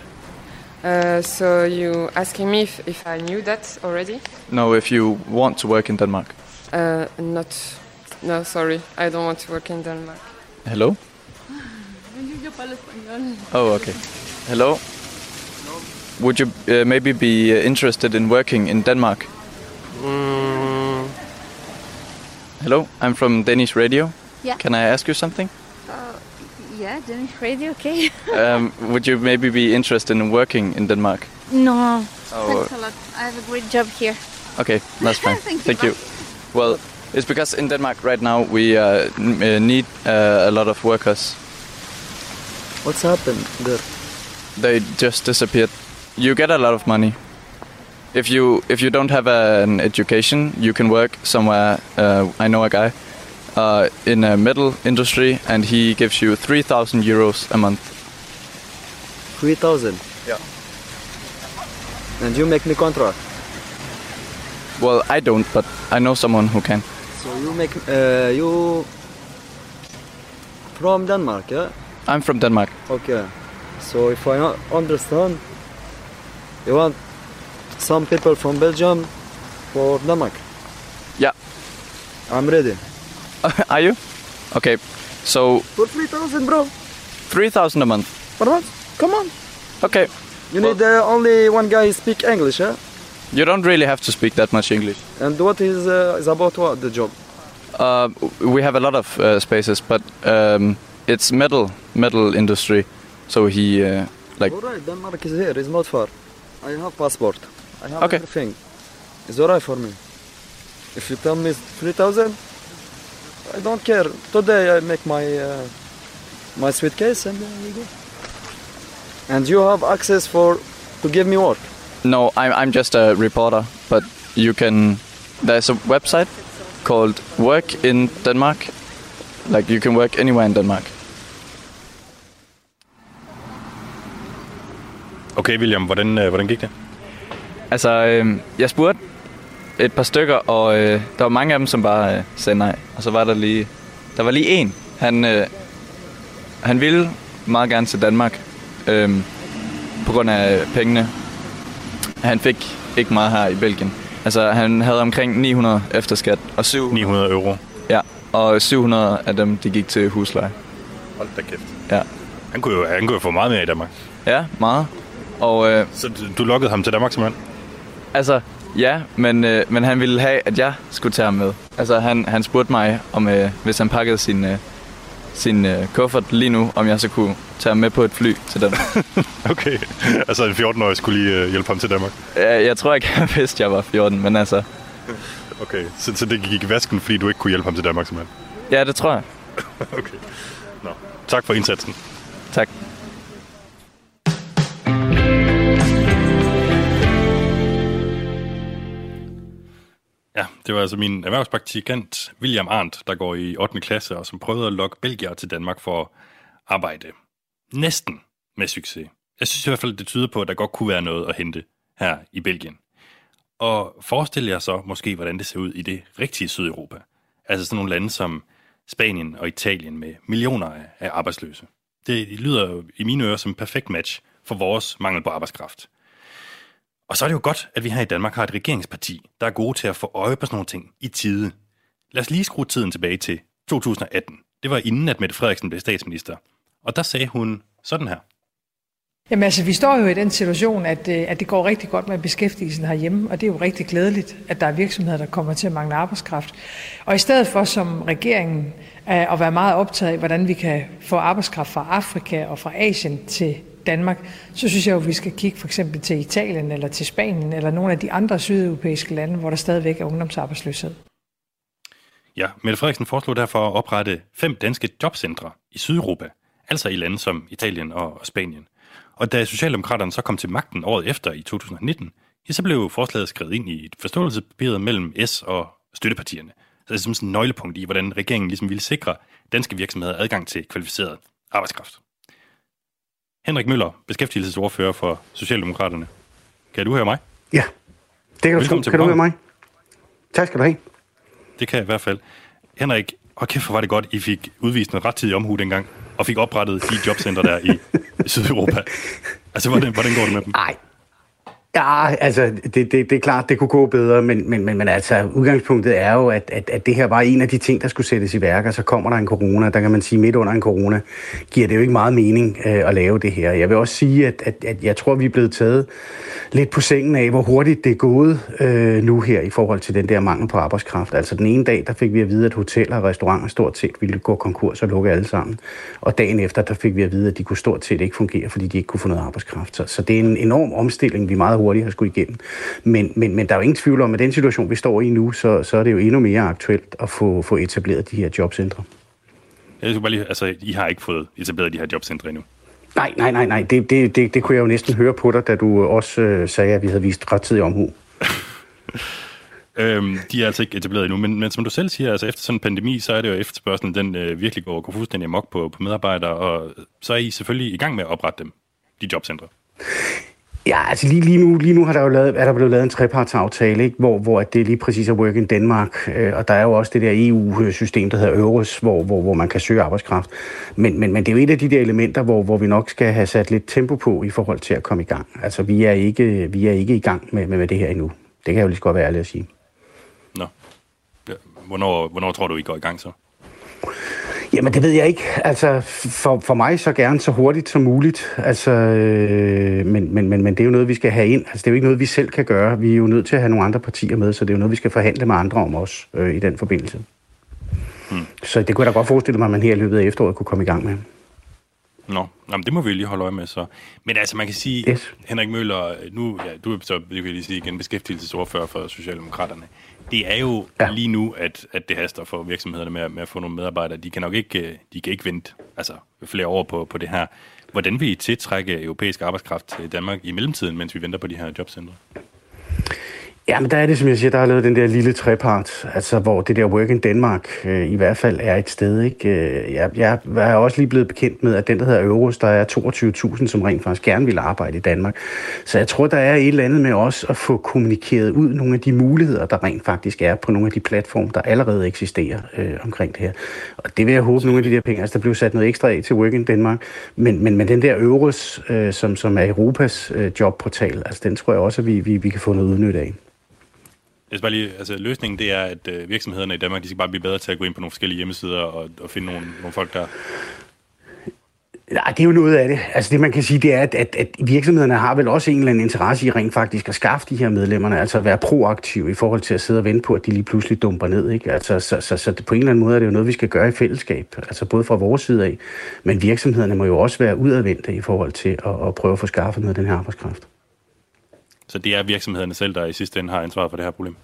Speaker 2: Uh, so you asking me if, if I knew that already?
Speaker 1: no if you want to work in Denmark.
Speaker 2: Uh, not. No, sorry. I don't want to work in Denmark.
Speaker 1: Hello? Oh, okay. Hello? Would you uh, maybe be uh, interested in working in Denmark?
Speaker 11: Mm,
Speaker 1: Hello, I'm from Danish radio.
Speaker 11: Yeah.
Speaker 1: Can I ask you something?
Speaker 11: yeah, Danish radio, okay.
Speaker 1: um, would you maybe be interested in working in Denmark?
Speaker 11: no,
Speaker 1: Oh,
Speaker 11: thanks a lot. I have a great job here.
Speaker 1: Okay, that's fine.
Speaker 11: Thank you.
Speaker 1: Well, it's because in Denmark right now we uh, n- uh, need uh, a lot of workers.
Speaker 12: What's happened there?
Speaker 1: They just disappeared. You get a lot of money. If you if you don't have an education, you can work somewhere. Uh, I know a guy uh, in a metal industry, and he gives you three thousand euros a month.
Speaker 12: 3,000?
Speaker 1: Yeah.
Speaker 12: And you make me contract.
Speaker 1: Well, I don't, but I know someone who can.
Speaker 12: So you make, uh, you from Denmark, yeah?
Speaker 1: I'm from Denmark.
Speaker 12: Okay. So if I understand, you want some people from Belgium for Denmark?
Speaker 1: Yeah.
Speaker 12: I'm ready.
Speaker 1: Are you? Okay. So
Speaker 12: For 3,000, bro.
Speaker 1: three thousand a month.
Speaker 12: Per month? Come on.
Speaker 1: Okay.
Speaker 12: You need uh, only one guy speak English, yeah?
Speaker 1: You don't really have to speak that much English.
Speaker 12: And what is uh, is about what the job?
Speaker 1: Uh, we have a lot of uh, spaces, but um, it's metal metal industry. So he uh, like
Speaker 12: Alright, Denmark is here. It's not far. I have passport. I have
Speaker 1: Okay.
Speaker 12: everything. It's alright for me. If you tell me three thousand, I don't care. Today I make my uh, my suitcase and uh, we go. And you have access for to give me work.
Speaker 1: no, I'm I'm just a reporter, but you can. There's a website called Work in Denmark. Like you can work anywhere in Denmark.
Speaker 3: Okay, William, hvordan, øh, hvordan gik det?
Speaker 1: Altså, øh, jeg spurgte et par stykker, og øh, der var mange af dem, som bare øh, sagde nej. Og så var der lige, der var lige en. Han, øh, han ville meget gerne til Danmark, øh, på grund af pengene. Han fik ikke meget her i Belgien. Altså, han havde omkring 900 efter skat, og 700...
Speaker 3: 900 euro?
Speaker 1: Ja, og 700 af dem, de gik til husleje.
Speaker 3: Hold da kæft.
Speaker 1: Ja.
Speaker 3: Han kunne jo, han kunne jo få meget mere i Danmark.
Speaker 1: Ja, meget. Og, øh,
Speaker 3: Så du, lokkede ham til Danmark simpelthen?
Speaker 1: Altså, Ja, men, øh, men han ville have, at jeg skulle tage ham med. Altså, han, han spurgte mig, om øh, hvis han pakkede sin, øh, sin øh, kuffert lige nu, om jeg så kunne tage ham med på et fly til Danmark.
Speaker 3: Okay, altså en 14-årig skulle lige øh, hjælpe ham til Danmark.
Speaker 1: jeg, jeg tror ikke, han vidste, at jeg var 14, men altså...
Speaker 3: Okay, så, så det gik i vasken, fordi du ikke kunne hjælpe ham til Danmark, simpelthen?
Speaker 1: Ja, det tror jeg.
Speaker 3: okay. Nå, tak for indsatsen.
Speaker 1: Tak.
Speaker 3: Det var altså min erhvervspraktikant William Arndt, der går i 8. klasse og som prøvede at lokke Belgier til Danmark for at arbejde. Næsten med succes. Jeg synes i hvert fald, det tyder på, at der godt kunne være noget at hente her i Belgien. Og forestil jer så måske, hvordan det ser ud i det rigtige Sydeuropa. Altså sådan nogle lande som Spanien og Italien med millioner af- arbejdsløse. Det lyder jo i mine ører som en perfekt match for vores mangel på arbejdskraft. Og så er det jo godt, at vi her i Danmark har et regeringsparti, der er gode til at få øje på sådan nogle ting i tide. Lad os lige skrue tiden tilbage til 2018. Det var inden, at Mette Frederiksen blev statsminister. Og der sagde hun sådan her.
Speaker 13: Jamen altså, vi står jo i den situation, at, øh, at det går rigtig godt med beskæftigelsen herhjemme, og det er jo rigtig glædeligt, at der er virksomheder, der kommer til at mangle arbejdskraft. Og i stedet for som regeringen øh, at være meget optaget af, hvordan vi kan få arbejdskraft fra Afrika og fra Asien til Danmark, så synes jeg jo, at vi skal kigge for eksempel til Italien eller til Spanien eller nogle af de andre sydeuropæiske lande, hvor der stadigvæk er ungdomsarbejdsløshed.
Speaker 3: Ja, Mette Frederiksen foreslog derfor at oprette fem danske jobcentre i Sydeuropa, altså i lande som Italien og Spanien. Og da Socialdemokraterne så kom til magten året efter i 2019, ja, så blev forslaget skrevet ind i et forståelsespapir mellem S og støttepartierne. Så det er som sådan et nøglepunkt i, hvordan regeringen ligesom ville sikre danske virksomheder adgang til kvalificeret arbejdskraft. Henrik Møller, beskæftigelsesordfører for Socialdemokraterne. Kan du høre mig?
Speaker 14: Ja, det kan du,
Speaker 3: Velkommen til
Speaker 14: kan du høre mig? Tak skal du have.
Speaker 3: Det kan jeg i hvert fald. Henrik, og kæft, hvor var det godt, I fik udvist noget rettidig omhu dengang, og fik oprettet de jobcenter der i Sydeuropa. Altså, hvordan, hvordan går det med dem?
Speaker 14: Nej. Ja, altså, det, det, det er klart, det kunne gå bedre, men, men, men, men altså, udgangspunktet er jo, at, at, at det her var en af de ting, der skulle sættes i værk, og så kommer der en corona, der kan man sige, midt under en corona, giver det jo ikke meget mening øh, at lave det her. Jeg vil også sige, at, at, at jeg tror, vi er blevet taget lidt på sengen af, hvor hurtigt det er gået øh, nu her i forhold til den der mangel på arbejdskraft. Altså den ene dag, der fik vi at vide, at hoteller og restauranter stort set ville gå konkurs og lukke alle sammen. Og dagen efter, der fik vi at vide, at de kunne stort set ikke fungere, fordi de ikke kunne få noget arbejdskraft. Så, så det er en enorm omstilling, vi meget hurtigt har skulle igennem. Men, men, men der er jo ingen tvivl om, at den situation, vi står i nu, så, så er det jo endnu mere aktuelt at få, få etableret de her jobcentre.
Speaker 3: Jeg skulle bare lige, altså, I har ikke fået etableret de her jobcentre endnu.
Speaker 14: Nej, nej, nej, nej. Det, det, det, det kunne jeg jo næsten høre på dig, da du også øh, sagde, at vi havde vist rettidig omhu.
Speaker 3: Øhm, de er altså ikke etableret endnu, men, men som du selv siger, altså efter sådan en pandemi, så er det jo efterspørgselen, den øh, virkelig går, går fuldstændig amok på, på medarbejdere, og så er I selvfølgelig i gang med at oprette dem, de jobcentre.
Speaker 14: Ja, altså lige, lige, nu, lige nu har der jo lavet, er der blevet lavet en trepartsaftale, ikke? Hvor, hvor det lige præcis er Work in Denmark, øh, og der er jo også det der EU-system, der hedder EURES, hvor, hvor, hvor man kan søge arbejdskraft. Men, men, men det er jo et af de der elementer, hvor, hvor vi nok skal have sat lidt tempo på i forhold til at komme i gang. Altså vi er ikke, vi er ikke i gang med, med, med det her endnu. Det kan jeg jo lige så godt være ærlig at sige.
Speaker 3: Nå. Ja, hvornår, hvornår tror du, I går i gang så?
Speaker 14: Jamen, det ved jeg ikke. Altså, for, for mig så gerne så hurtigt som muligt. Altså, øh, men, men, men, men det er jo noget, vi skal have ind. Altså, det er jo ikke noget, vi selv kan gøre. Vi er jo nødt til at have nogle andre partier med, så det er jo noget, vi skal forhandle med andre om også øh, i den forbindelse.
Speaker 3: Hmm.
Speaker 14: Så det kunne jeg da godt forestille mig, at man her i løbet af efteråret kunne komme i gang med.
Speaker 3: Nå, Nå men det må vi lige holde øje med så. Men altså, man kan sige,
Speaker 14: yes.
Speaker 3: Henrik Møller, nu, ja, du er så, det jeg lige sige igen, beskæftigelsesordfører for Socialdemokraterne. Det er jo ja. lige nu, at, at det haster for virksomhederne med, at- med at få nogle medarbejdere. De kan nok ikke, øh, de kan ikke vente altså, flere år på, på det her. Hvordan vil I tiltrække europæisk arbejdskraft til Danmark i mellemtiden, mens vi venter på de her jobcentre?
Speaker 14: Ja, men der er det, som jeg siger, der har lavet den der lille trepart, altså hvor det der Work in Denmark øh, i hvert fald er et sted. Ikke? Øh, Jeg, jeg er også lige blevet bekendt med, at den, der hedder Euros, der er 22.000, som rent faktisk gerne vil arbejde i Danmark. Så jeg tror, der er et eller andet med også at få kommunikeret ud nogle af de muligheder, der rent faktisk er på nogle af de platforme, der allerede eksisterer øh, omkring det her. Og det vil jeg håbe, nogle af de der penge, altså der blev sat noget ekstra af til Work in Denmark, men, men, men den der Euros, øh, som, som er Europas øh, jobportal, altså den tror jeg også, at vi, vi, vi kan få noget udnytte af.
Speaker 3: Jeg skal bare lige, altså, løsningen det er, at øh, virksomhederne i Danmark, de skal bare blive bedre til at gå ind på nogle forskellige hjemmesider og, og finde nogle, nogle folk, der...
Speaker 14: Nej, det er jo noget af det. Altså det man kan sige, det er, at, at, at virksomhederne har vel også en eller anden interesse i rent faktisk at skaffe de her medlemmerne, altså at være proaktive i forhold til at sidde og vente på, at de lige pludselig dumper ned. Ikke? Altså, så, så, så på en eller anden måde er det jo noget, vi skal gøre i fællesskab, altså både fra vores side af, men virksomhederne må jo også være udadvendte i forhold til at, at prøve at få skaffet noget af den her arbejdskraft.
Speaker 3: Så det er virksomhederne selv, der i sidste ende har ansvaret for det her problem?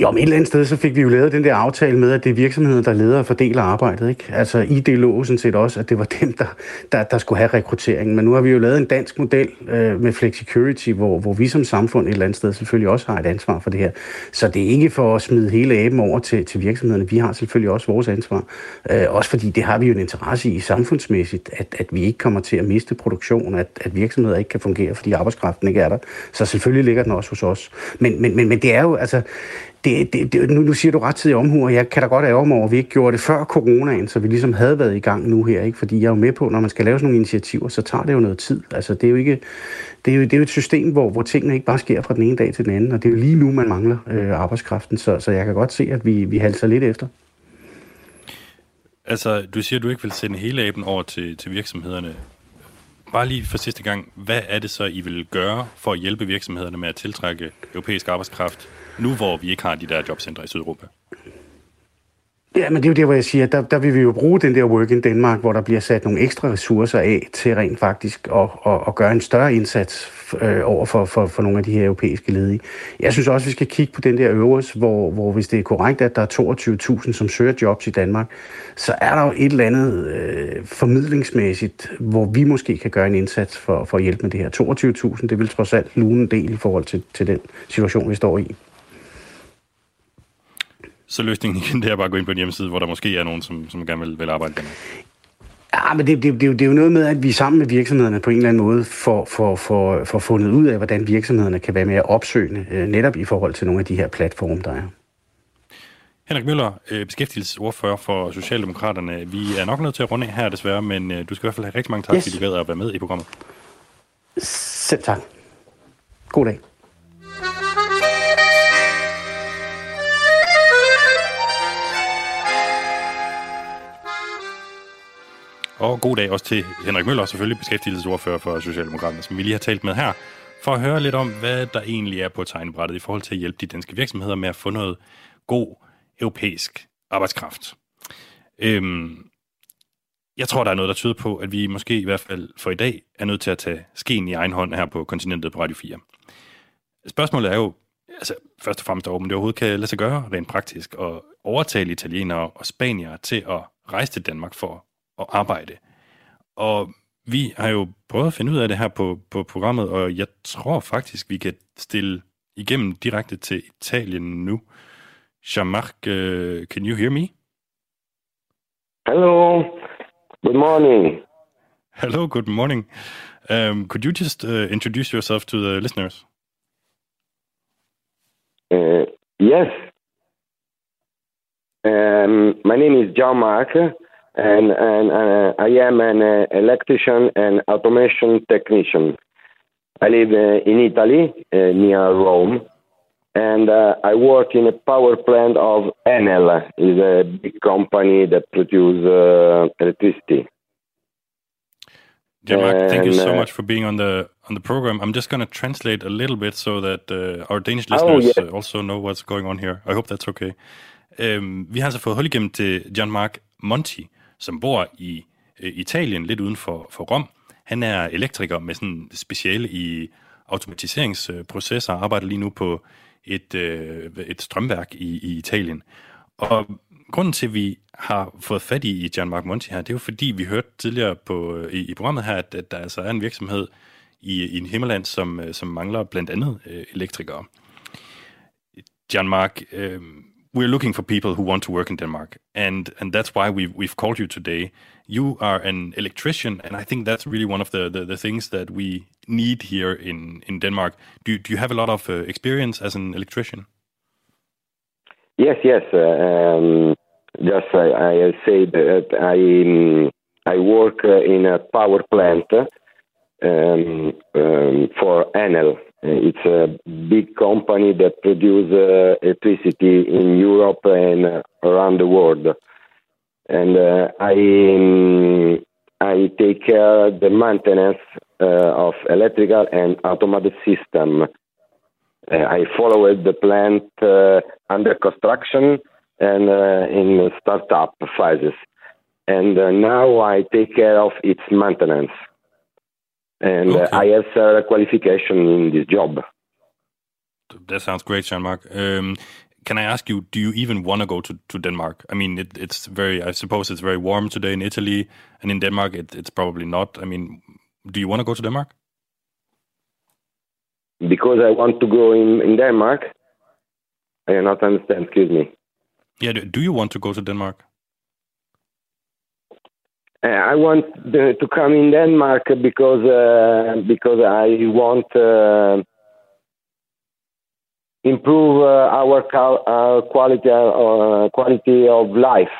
Speaker 14: Jo, men et eller andet sted, så fik vi jo lavet den der aftale med, at det er virksomheden, der leder og fordeler arbejdet. Ikke? Altså i det lå sådan set også, at det var dem, der, der, der skulle have rekrutteringen. Men nu har vi jo lavet en dansk model øh, med Flexicurity, hvor, hvor vi som samfund et eller andet sted selvfølgelig også har et ansvar for det her. Så det er ikke for at smide hele aben over til, til virksomhederne. Vi har selvfølgelig også vores ansvar. Øh, også fordi det har vi jo en interesse i samfundsmæssigt, at, at vi ikke kommer til at miste produktion, at, at virksomheder ikke kan fungere, fordi arbejdskraften ikke er der. Så selvfølgelig ligger den også hos os. Men, men, men, men det er jo, altså, det, det, det, nu, nu siger du ret tid omhu, og jeg kan da godt ærge mig over, at vi ikke gjorde det før coronaen, så vi ligesom havde været i gang nu her, ikke? fordi jeg er jo med på, når man skal lave sådan nogle initiativer, så tager det jo noget tid. Altså, det er jo ikke, det er jo, det er jo et system, hvor, hvor tingene ikke bare sker fra den ene dag til den anden, og det er jo lige nu, man mangler øh, arbejdskraften, så, så jeg kan godt se, at vi, vi halser lidt efter.
Speaker 3: Altså, du siger, at du ikke vil sende hele aben over til, til virksomhederne. Bare lige for sidste gang, hvad er det så, I vil gøre for at hjælpe virksomhederne med at tiltrække europæisk arbejdskraft nu hvor vi ikke har de der jobcentre i Sydeuropa?
Speaker 14: Ja, men det er jo der, hvor jeg siger, der, der vil vi jo bruge den der Work in Denmark, hvor der bliver sat nogle ekstra ressourcer af til rent faktisk at, at, at gøre en større indsats øh, over for, for, for nogle af de her europæiske ledige. Jeg synes også, vi skal kigge på den der øvres, hvor, hvor hvis det er korrekt, at der er 22.000, som søger jobs i Danmark, så er der jo et eller andet øh, formidlingsmæssigt, hvor vi måske kan gøre en indsats for, for at hjælpe med det her. 22.000, det vil trods alt lune en del i forhold til, til den situation, vi står i.
Speaker 3: Så løsningen igen, det er bare at gå ind på en hjemmeside, hvor der måske er nogen, som, som gerne vil, vil arbejde der.
Speaker 14: Ja, men det, det, det, det er jo noget med, at vi sammen med virksomhederne på en eller anden måde får, får, får, får fundet ud af, hvordan virksomhederne kan være mere opsøgende, øh, netop i forhold til nogle af de her platforme, der er.
Speaker 3: Henrik Møller, øh, beskæftigelsesordfører for Socialdemokraterne. Vi er nok nødt til at runde her desværre, men øh, du skal i hvert fald have rigtig mange tak, yes. fordi du gad at være med i programmet.
Speaker 14: Selv tak. God dag.
Speaker 3: Og god dag også til Henrik Møller, selvfølgelig beskæftigelsesordfører for Socialdemokraterne, som vi lige har talt med her, for at høre lidt om, hvad der egentlig er på tegnebrættet i forhold til at hjælpe de danske virksomheder med at få noget god europæisk arbejdskraft. Øhm, jeg tror, der er noget, der tyder på, at vi måske i hvert fald for i dag er nødt til at tage skeen i egen hånd her på kontinentet på Radio 4. Spørgsmålet er jo, altså først og fremmest, om det overhovedet kan lade sig gøre rent praktisk at overtale italienere og spaniere til at rejse til Danmark for at arbejde. Og vi har jo prøvet at finde ud af det her på, på programmet, og jeg tror faktisk, vi kan stille igennem direkte til Italien nu. Jean-Marc, uh, can you hear me?
Speaker 15: Hello. Good morning.
Speaker 3: Hello, good morning. Um, could you just uh, introduce yourself to the listeners?
Speaker 15: Uh, yes. Um, my name is John Mark. And, and uh, I am an uh, electrician and automation technician. I live uh, in Italy, uh, near Rome, and uh, I work in a power plant of Enel, is a big company that produces uh, electricity.
Speaker 3: Mark, thank you so much for being on the on the program. I'm just going to translate a little bit so that our Danish oh, listeners oh, yes. also know what's going on here. I hope that's okay. Um, vi har altså fået hold igennem til John Mark Monti, som bor i øh, Italien, lidt uden for, for Rom. Han er elektriker med sådan speciale i automatiseringsprocesser, og arbejder lige nu på et, øh, et strømværk i, i Italien. Og grunden til, at vi har fået fat i Gianmarco Monti her, det er jo fordi, vi hørte tidligere på, øh, i, i programmet her, at, at der altså er en virksomhed i, i en himmeland, som, øh, som mangler blandt andet øh, elektrikere. Gianmark, øh, we're looking for people who want to work in Denmark, and and that's why we've we've called you today. You are an electrician, and I think that's really one of the the, the things that we need here in in Denmark. Do do you have a lot of uh, experience as an electrician?
Speaker 15: Yes, yes. Uh, um, just I, I say that I um, I work uh, in a power plant um, um for Enel, it's a big company that produces uh, electricity in Europe and around the world. And uh, I um, I take care the maintenance uh, of electrical and automated system. Uh, I followed the plant uh, under construction and uh, in startup phases, and uh, now I take care of its maintenance. And uh, I have uh, qualification in this job.
Speaker 3: That sounds great, Jean-Marc. Um, can I ask you, do you even want to go to, to Denmark? I mean, it, it's very, I suppose it's very warm today in Italy, and in Denmark it, it's probably not. I mean, do you want to go to Denmark?
Speaker 15: Because I want to go in, in Denmark. I do not understand, excuse me.
Speaker 3: Yeah, do you want to go to Denmark?
Speaker 15: Uh, I want the, to come in Denmark because uh, because I want uh, improve uh, our cal- quality uh, quality of life.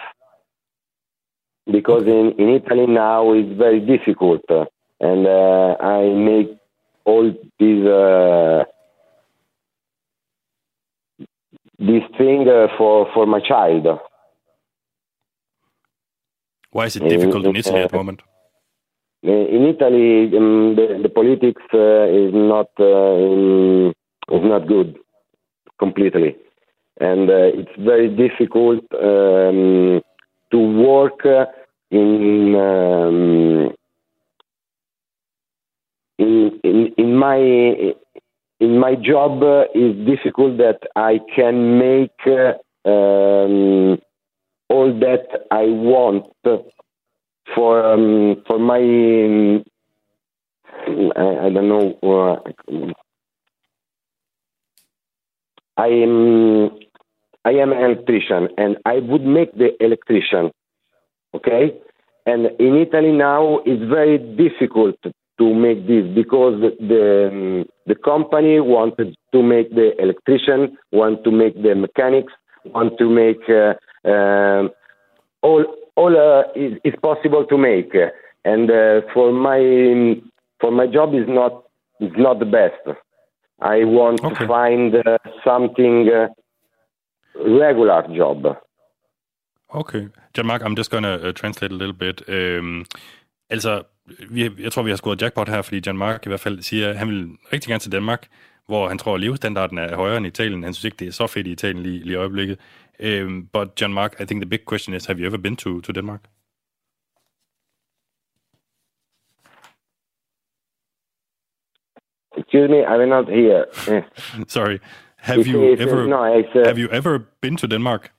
Speaker 15: Because in, in Italy now it's very difficult, uh, and I make all these this thing for for my child.
Speaker 3: Why is it difficult in Italy at the moment?
Speaker 15: Uh, In Italy, um, the, the politics uh, is not uh, in, is not good completely, and uh, it's very difficult um, to work uh, in, um, in in in my in my job. Uh, is difficult that I can make uh, um, all that I want for um, for my um, I, I don't know uh, I am I am an electrician and I would make the electrician okay? And in Italy now it's very difficult to make this because the the company wanted to make the electrician want to make the mechanics want to make uh, um, all all uh, is, is possible to make, and uh, for my for my job is not is not the best. I want to find uh, something uh, regular job.
Speaker 3: Okay. Jean-Marc, I'm just gonna uh, translate a little bit. Um, altså, vi, jeg tror, vi har scoret jackpot her, fordi Jean-Marc i hvert fald siger, at han vil rigtig gerne til Danmark, hvor han tror, at levestandarden er højere end i Italien. Han synes ikke, det er så fedt i Italien lige, lige i øjeblikket. Um, but Jean-Marc, I think the big question is, have you ever been to, to Denmark?
Speaker 15: Excuse me, I will not hear. Eh.
Speaker 3: Sorry. Have
Speaker 15: It's-
Speaker 3: you
Speaker 15: it's-
Speaker 3: ever
Speaker 15: no, uh,
Speaker 3: have you ever been to Denmark?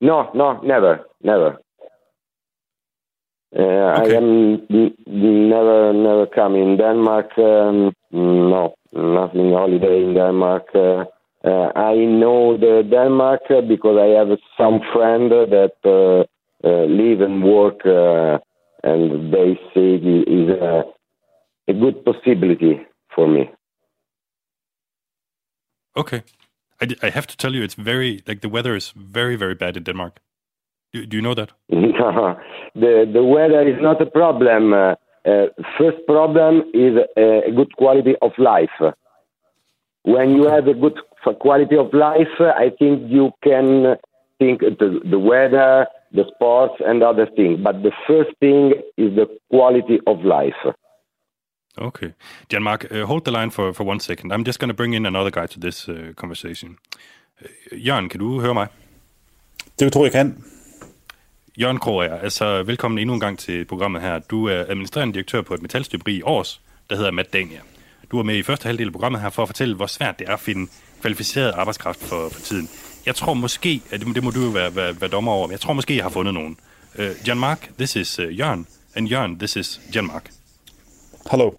Speaker 15: No, no, never, never. Uh, I am never, never come in Denmark. Um, no, nothing holiday in Denmark. Uh, uh, I know the Denmark uh, because I have some friend that uh, uh, live and work, uh, and they say it is a, a good possibility for me.
Speaker 3: Okay. I, d- I have to tell you, it's very, like, the weather is very, very bad in Denmark. Do, do you know that?
Speaker 15: the the weather is not a problem. Uh, uh, first problem is uh, a good quality of life. When you have a good f- quality of life, I think you can think the, the weather, the sports, and other things. But the first thing is the quality of life.
Speaker 3: Okay. Jean-Marc, uh, hold the line for, for one second. I'm just going to bring in another guy to this uh, conversation. Uh, Jørgen, kan du høre mig?
Speaker 7: Det tror jeg kan.
Speaker 3: Jørgen Kroger, altså velkommen endnu en gang til programmet her. Du er administrerende direktør på et metalstøberi i Års, der hedder Matt Dania. Du er med i første halvdel af programmet her for at fortælle, hvor svært det er at finde kvalificeret arbejdskraft for, for tiden. Jeg tror måske, at det, det må du jo være, være, være dommer over, men jeg tror måske, jeg har fundet nogen. Uh, Jean-Marc, this is uh, Jørgen, and Jørgen, this is Jean-Marc.
Speaker 7: Hello.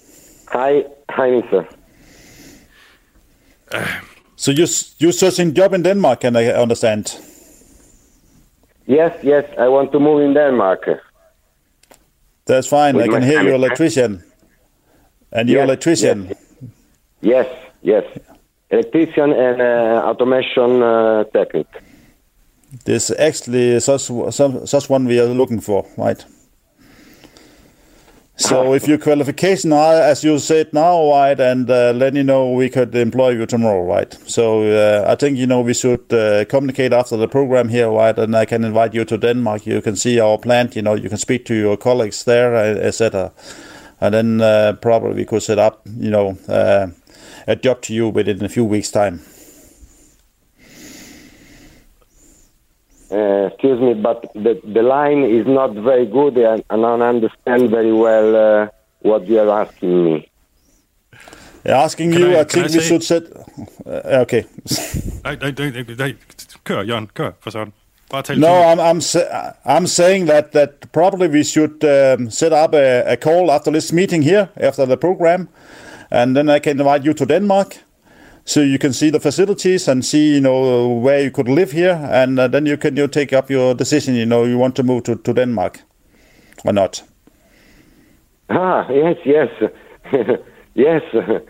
Speaker 15: Hi, hi, mister.
Speaker 7: So you you searching job in Denmark? Can I understand?
Speaker 15: Yes, yes, I want to move in Denmark.
Speaker 7: That's fine.
Speaker 15: With
Speaker 7: I can hear you're
Speaker 15: family.
Speaker 7: electrician, and you're
Speaker 15: Yes,
Speaker 7: electrician.
Speaker 15: Yes, yes. Electrician and uh, automation uh, technique.
Speaker 7: This actually such some such one we are looking for, right? So if your qualification are as you said now, right, and uh, let me know we could employ you tomorrow, right? So uh, I think you know we should uh, communicate after the program here, right? And I can invite you to Denmark. You can see our plant. You know, you can speak to your colleagues there, etc. And then uh, probably we could set up, you know, uh, a job to you within a few weeks' time.
Speaker 15: Uh, excuse me, but the, the line is not very good and I don't understand very well uh, what you are asking me.
Speaker 7: Yeah, asking
Speaker 3: Can
Speaker 7: you,
Speaker 3: I-
Speaker 7: I, think
Speaker 3: I
Speaker 7: we
Speaker 3: say-
Speaker 7: should set. Uh, okay.
Speaker 3: Nej, nej, nej, nej. Kør, Jørgen, kør for sådan. Bare tal
Speaker 7: No. I'm I'm sa- I'm saying that that probably we should um, set up a, a call after this meeting here after the program, and then I can invite you to Denmark, so you can see the facilities and see you know where you could live here, and uh, then you can you take up your decision. You know you want to move to, to Denmark or not.
Speaker 15: Ah, yes, yes. yes.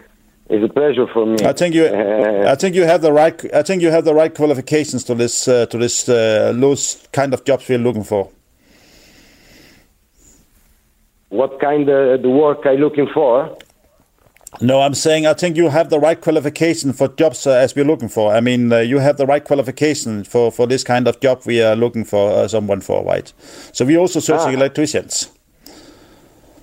Speaker 15: It's a pleasure for me.
Speaker 7: I think you
Speaker 15: Uh,
Speaker 7: I think you have the right I think you have the right qualifications to this uh, to this uh, those kind of jobs we're looking for.
Speaker 15: what kind of the work I looking for?
Speaker 7: No, I'm saying I think you have the right qualification for jobs uh, as we're looking for. I mean, uh, you have the right qualification for, for this kind of job we are looking for uh, someone for, right? So we're also searching
Speaker 15: Ah.
Speaker 7: electricians.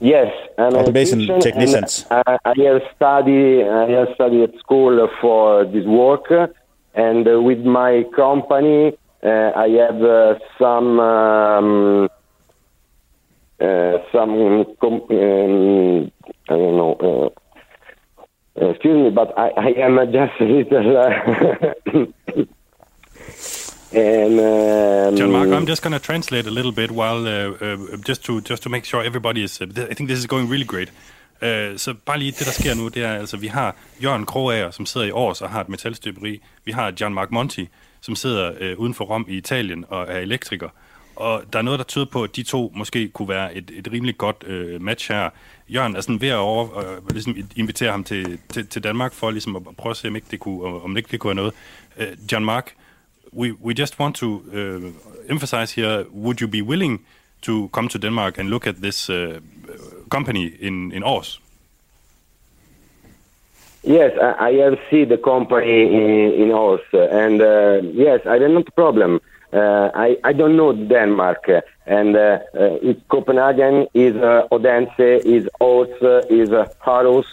Speaker 15: Yes, I'm
Speaker 7: Automation technicians.
Speaker 15: and I, I have study. I have studied at school for this work, and uh, with my company, uh, I have uh, some um, uh, some com- um, I don't know. Funny, but I, I am just a little. And um,
Speaker 3: John Mark, I'm just going to translate a little bit while uh, uh, just to just to make sure everybody is. Uh, I think this is going really great. Uh, så bare lige det, der sker nu, det er altså, vi har Jørgen Krogager, som sidder i Aarhus og har et metalstøberi. Vi har John Mark Monti, som sidder øh, uden for Rom i Italien og er elektriker. Og der er noget, der tyder på, at de to måske kunne være et, et rimelig godt øh, match her. Jørgen er sådan ved at over, øh, ligesom invitere ham til, til, til Danmark for ligesom at prøve at se, om ikke det kunne, om ikke det kunne være noget. Øh, John Mark, we, we just want to uh, emphasize here, would you be willing to come to Denmark and look at this uh, company in, in Aarhus?
Speaker 15: Yes, I, I have seen the company in, in Aarhus, and uh, yes, I don't have a problem. Uh, I, I don't know Denmark, and uh, uh, Copenhagen, is uh, Odense, is Oz, uh, is uh, Aarhus,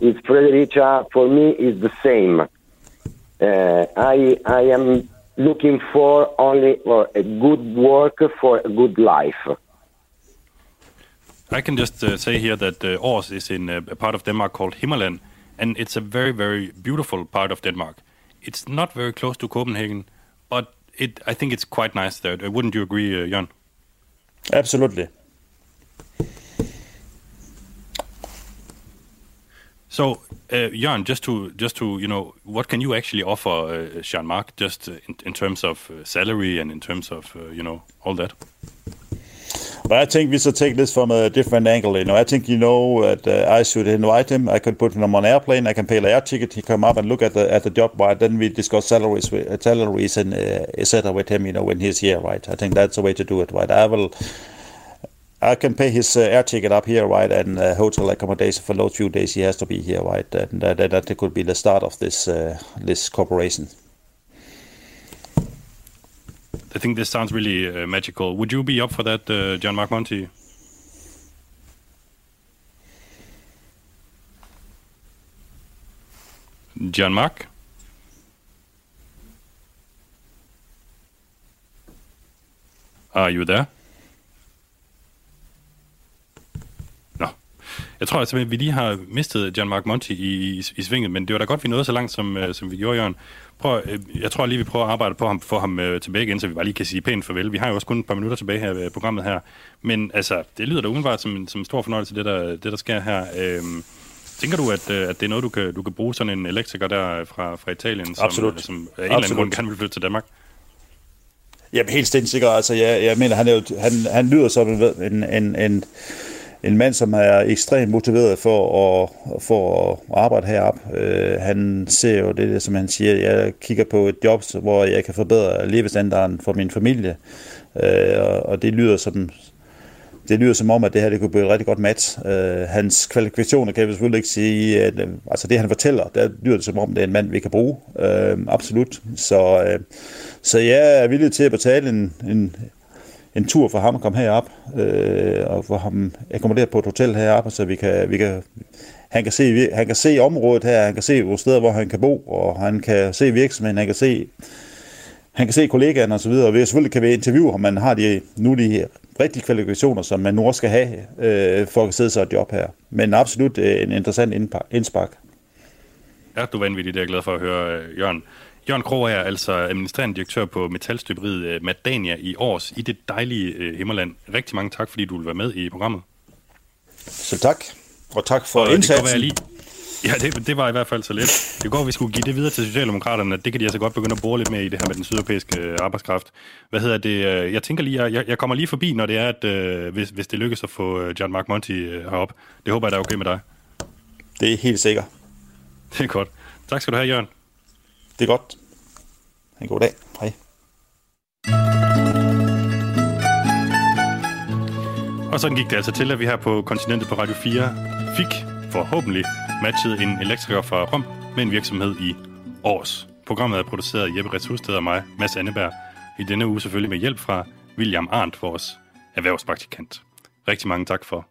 Speaker 15: is Fredericia. For me, is the same. Uh, I I am looking for only for a good work for a good life.
Speaker 3: I can just uh, say here that uh, Aarhus is in a, a part of Denmark called Himmerland, and it's a very, very beautiful part of Denmark. It's not very close to Copenhagen, but it I think it's quite nice there. Uh, Wouldn't you agree, uh, Jan?
Speaker 7: Absolutely.
Speaker 3: So, uh, Jan, just to just to you know, what can you actually offer uh, Jean Marc, just uh, in, in terms of uh, salary and in terms of uh, you know all that?
Speaker 7: But I think we should take this from a different angle. You know, I think you know that uh, I should invite him. I could put him on an airplane. I can pay the air ticket. He come up and look at the at the job. Right, then we discuss salaries, with, uh, salaries and uh, etc. with him. You know, when he's here. Right, I think that's the way to do it. Right, I will. I can pay his uh, air ticket up here, right, and uh, hotel accommodation for those few days he has to be here, right, and uh, that, that could be the start of this uh, this cooperation.
Speaker 3: I think this sounds really uh, magical. Would you be up for that, uh, John Mark Monty? John Mark? Are you there? Jeg tror simpelthen, at vi lige har mistet John Mark Monty i, i, i svinget, men det var da godt, vi nåede så langt, som, uh, som vi gjorde, Jørgen. Prøv, øh, jeg tror lige, vi prøver at arbejde på ham, få ham øh, tilbage igen, så vi bare lige kan sige pænt farvel. Vi har jo også kun et par minutter tilbage her ved programmet her. Men altså, det lyder da umiddelbart som, som en stor fornøjelse, det der, det der sker her. Øhm, tænker du, at, øh, at det er noget, du kan, du kan bruge sådan en elektriker der fra, fra Italien, som,
Speaker 7: Absolut.
Speaker 3: øh, som af en eller anden grund gerne vil flytte til Danmark?
Speaker 7: Jamen helt stensikker. Altså, jeg, jeg mener, han, er jo, han, han lyder som en, en, en, en, mand, som er ekstremt motiveret for at, for at arbejde heroppe. Øh, han ser jo det, som han siger, jeg kigger på et job, hvor jeg kan forbedre levestandarden for min familie. Øh, og, og det lyder som, det lyder som om, at det her det kunne blive et rigtig godt match. Øh, hans kvalifikationer kan jeg selvfølgelig ikke sige, at, øh, altså det han fortæller, der lyder det som om, det er en mand, vi kan bruge. Øh, absolut. Så, øh, så jeg er villig til at betale en, en, en tur for ham at komme herop, øh, og få ham akkommoderet på et hotel herop, så vi kan, vi kan, han, kan se, han kan se området her, han kan se hvor steder, hvor han kan bo, og han kan se virksomheden, han kan se han kan se kollegaerne osv., og vi selvfølgelig kan vi interviewe ham, man har de, nu de rigtige kvalifikationer, som man nu også skal have øh, for at sidde sig et job her. Men absolut øh, en interessant indspark.
Speaker 3: Ja, du er vanvittig, det er jeg glad for at høre, øh, Jørgen. Jørgen Krog er altså administrerende direktør på metalstøberiet øh, Madania i Års i det dejlige øh, Himmerland. Rigtig mange tak, fordi du vil være med i programmet.
Speaker 7: Så tak, og tak for og indsatsen. Det lige,
Speaker 3: Ja, det, det var i hvert fald så let. Det går, at vi skulle give det videre til Socialdemokraterne. Det kan de altså godt begynde at bore lidt mere i det her med den sydeuropæiske øh, arbejdskraft. Hvad hedder det? Jeg tænker lige, jeg, jeg kommer lige forbi, når det er, at øh, hvis, hvis det lykkes at få John Mark Monty herop. Det håber jeg, der er okay med dig.
Speaker 7: Det er helt sikkert.
Speaker 3: Det er godt. Tak skal du have, Jørgen.
Speaker 7: Det er godt. En god dag. Hej.
Speaker 3: Og sådan gik det altså til, at vi her på kontinentet på Radio 4 fik forhåbentlig matchet en elektriker fra Rom med en virksomhed i Års. Programmet er produceret af Jeppe Retshusted og mig, Mads Anneberg. I denne uge selvfølgelig med hjælp fra William Arndt, vores erhvervspraktikant. Rigtig mange tak for.